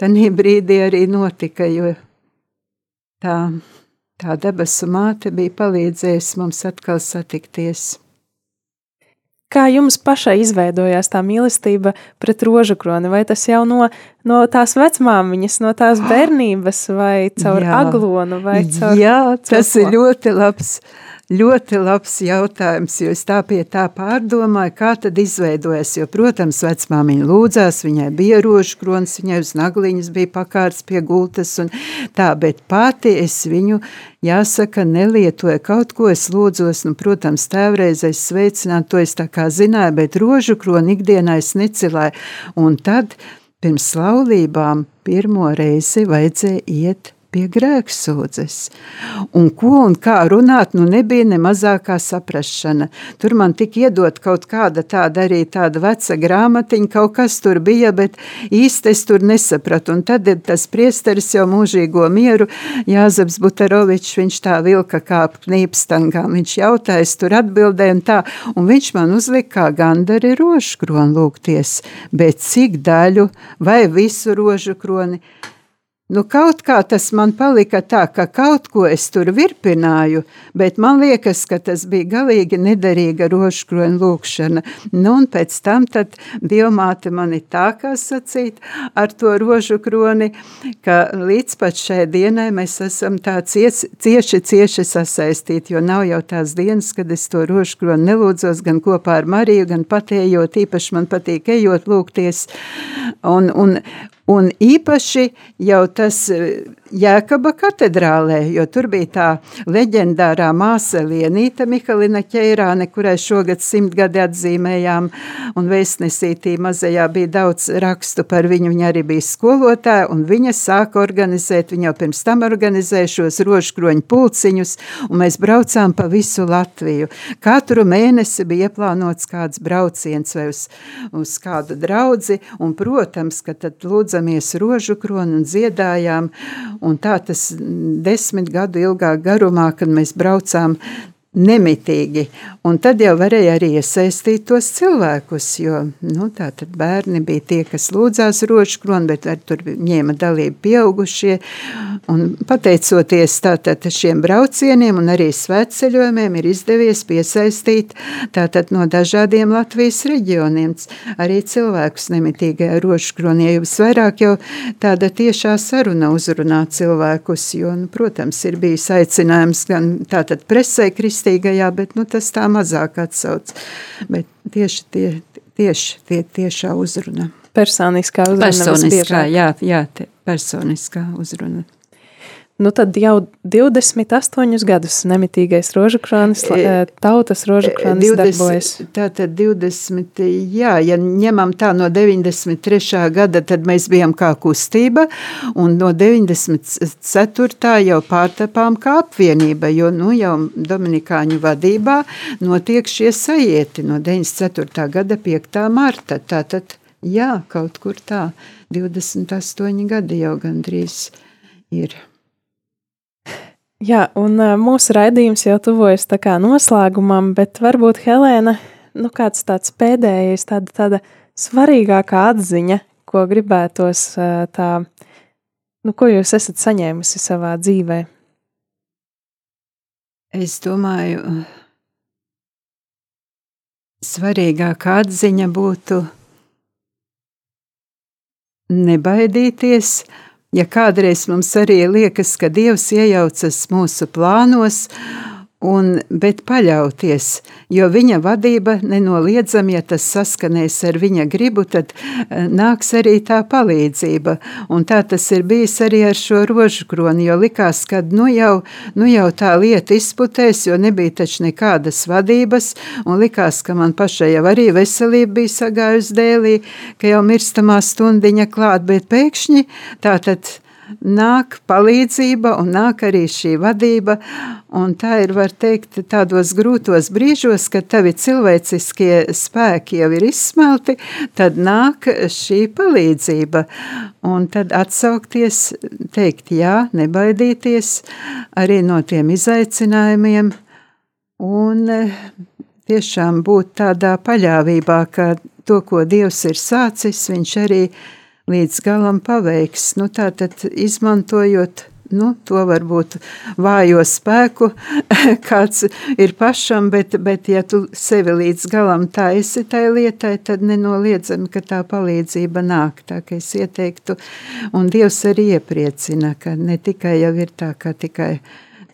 tajā brīdī arī notika, jo tā, tā debesu māte bija palīdzējusi mums atkal satikties. Kā jums pašai izveidojās tā mīlestība pret rožu kroni? Vai tas jau no, no tās vecmāmiņas, no tās bērnības, vai caur Jā. aglonu, vai caur Jā, tas caur ir ļoti labs Ļoti labs jautājums, jo es tā pie tā pārdomāju, kā tad izveidojas. Jo, protams, vecmāmiņa lūdzās, viņai bija rožu krons, viņai uz nagliņas bija pakārts pie gultas un tā, bet pati es viņu, jāsaka, nelietoju kaut ko, es lūdzos, nu, protams, tēvreiz es sveicinātu, to es tā kā zināju, bet rožu kroni ikdienā es necilāju. Un tad pirms laulībām pirmo reizi vajadzēja iet pie grēksūdzes. Un ko un kā runāt, nu nebija ne mazākā saprašana. Tur man tika iedot kaut kāda tāda arī tāda veca grāmatiņa, kaut kas tur bija, bet īsti es tur nesapratu. Un tad tas priesteris jau mūžīgo mieru, Jāzeps Butarovičs, viņš tā vilka kā knīpstangām. Viņš jautāja, es tur atbildēju un tā, un viņš man uzlika kā gandari rožu kroni lūgties, bet cik daļu vai visu rožu kroni, Nu, kaut kā tas man palika tā, ka kaut ko es tur virpināju, bet man liekas, ka tas bija galīgi nederīga rožkroņa lūkšana. Nu, un pēc tam tad Dievmāte mani tā kā sacīt ar to rožu kroni, ka līdz pat šai dienai mēs esam tā cieci, cieši, cieši sasaistīti, jo nav jau tās dienas, kad es to rožu kroni nelūdzos gan kopā ar Mariju, gan patējot, īpaši man patīk ejot lūgties. Un, un, Un īpaši jau tas eh, Jēkaba katedrālē, jo tur bija tā leģendārā māsa Lienīta Mihalina Ķeirāne, kurai šogad simtgadi atzīmējām, un vēstnesītī mazajā bija daudz rakstu par viņu, viņa arī bija skolotāja, un viņa sāka organizēt, viņa jau pirms tam organizēja šos rožkroņu pulciņus, un mēs braucām pa visu Latviju. Katru mēnesi bija ieplānots kāds brauciens vai uz, uz kādu draudzi, un, protams, ka tad lūdzamies rožu kroni un dziedājām. Un tā tas desmit gadu ilgā garumā, kad mēs braucām nemitīgi. Un tad jau varēja arī iesaistīt tos cilvēkus, jo nu, bērni bija tie, kas lūdzās rožu kroni, bet arī tur ņēma dalību pieaugušie. Un pateicoties tātad šiem braucieniem un arī svētceļojumiem ir izdevies piesaistīt tātad no dažādiem Latvijas reģioniem arī cilvēkus nemitīgajā rožu kronī, jo visvairāk jau tāda tiešā saruna uzrunā cilvēkus, jo, nu, protams, ir bijis aicinājums gan tātad presē kristī, kristīgajā, bet nu, tas tā mazāk atsauc. Bet tieši tie, tieši tie tiešā uzruna. Personiskā uzruna. Personiskā, jā, jā, personiskā uzruna. Nu, tad jau 28 gadus nemitīgais rožakrānis, e, e, tautas rožakrānis darbojas. Tā tad 20, jā, ja ņemam tā no 93. gada, tad mēs bijām kā kustība, un no 94. jau pārtapām kā apvienība, jo, nu, jau Dominikāņu vadībā notiek šie sajieti no 94. gada 5. marta. Tātad, jā, kaut kur tā, 28 gadi jau gandrīz ir. Jā, un mūsu raidījums jau tuvojas tā kā noslēgumam, bet varbūt Helēna, nu kāds tāds pēdējais, tāda, tāda svarīgākā atziņa, ko gribētos tā, nu ko jūs esat saņēmusi savā dzīvē? Es domāju, svarīgākā atziņa būtu nebaidīties, ja kādreiz mums arī liekas, ka Dievs iejaucas mūsu plānos, un, bet paļauties, jo viņa vadība nenoliedzami, ja tas saskanēs ar viņa gribu, tad eh, nāks arī tā palīdzība. Un tā tas ir bijis arī ar šo rožu kroni, jo likās, ka nu jau, nu jau tā lieta izputēs, jo nebija taču nekādas vadības, un likās, ka man pašai jau arī veselība bija sagājusi dēlī, ka jau mirstamā stundiņa klāt, bet pēkšņi tā tad nāk palīdzība un nāk arī šī vadība. Un tā ir, var teikt, tādos grūtos brīžos, kad tavi cilvēciskie spēki jau ir izsmelti, tad nāk šī palīdzība. Un tad atsaukties, teikt jā, nebaidīties arī no tiem izaicinājumiem un tiešām būt tādā paļāvībā, ka to, ko Dievs ir sācis, viņš arī ir līdz galam paveiks. Nu, tātad izmantojot nu, to varbūt vājo spēku, kāds ir pašam, bet, bet ja tu sevi līdz galam taisi tai lietai, tad nenoliedzami, ka tā palīdzība nāk. Tā kā es ieteiktu, un Dievs arī iepriecina, ka ne tikai jau ir tā, ka tikai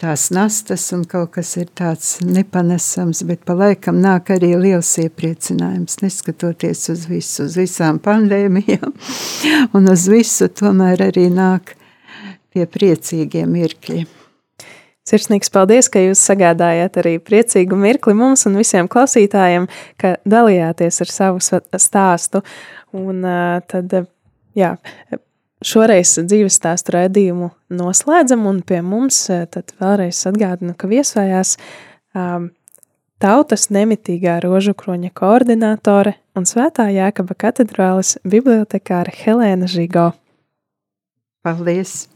tās nastas un kaut kas ir tāds nepanesams, bet pa laikam nāk arī liels iepriecinājums, neskatoties uz visu, uz visām pandēmijām un uz visu, tomēr arī nāk tie priecīgie mirkļi. Sirsnīgs paldies, ka jūs sagādājāt arī priecīgu mirkli mums un visiem klausītājiem, ka dalījāties ar savu stāstu. Un tad, jā, Šoreiz dzīves stāstu raidījumu noslēdzam, un pie mums eh, tad vēlreiz atgādinu, ka viesojās um, tautas nemitīgā rožu kroņa koordinātore un svētā Jēkaba katedrālis bibliotekāra Helēna Žigo. Paldies!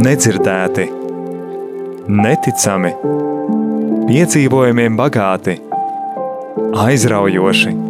Nedzirdēti, neticami, piedzīvojumiem bagāti, aizraujoši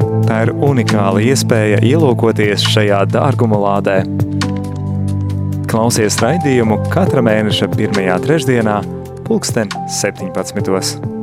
Tā ir unikāla iespēja ielūkoties šajā dārguma lādē. Klausies raidījumu katra mēneša pirmajā trešdienā, pulksten 17.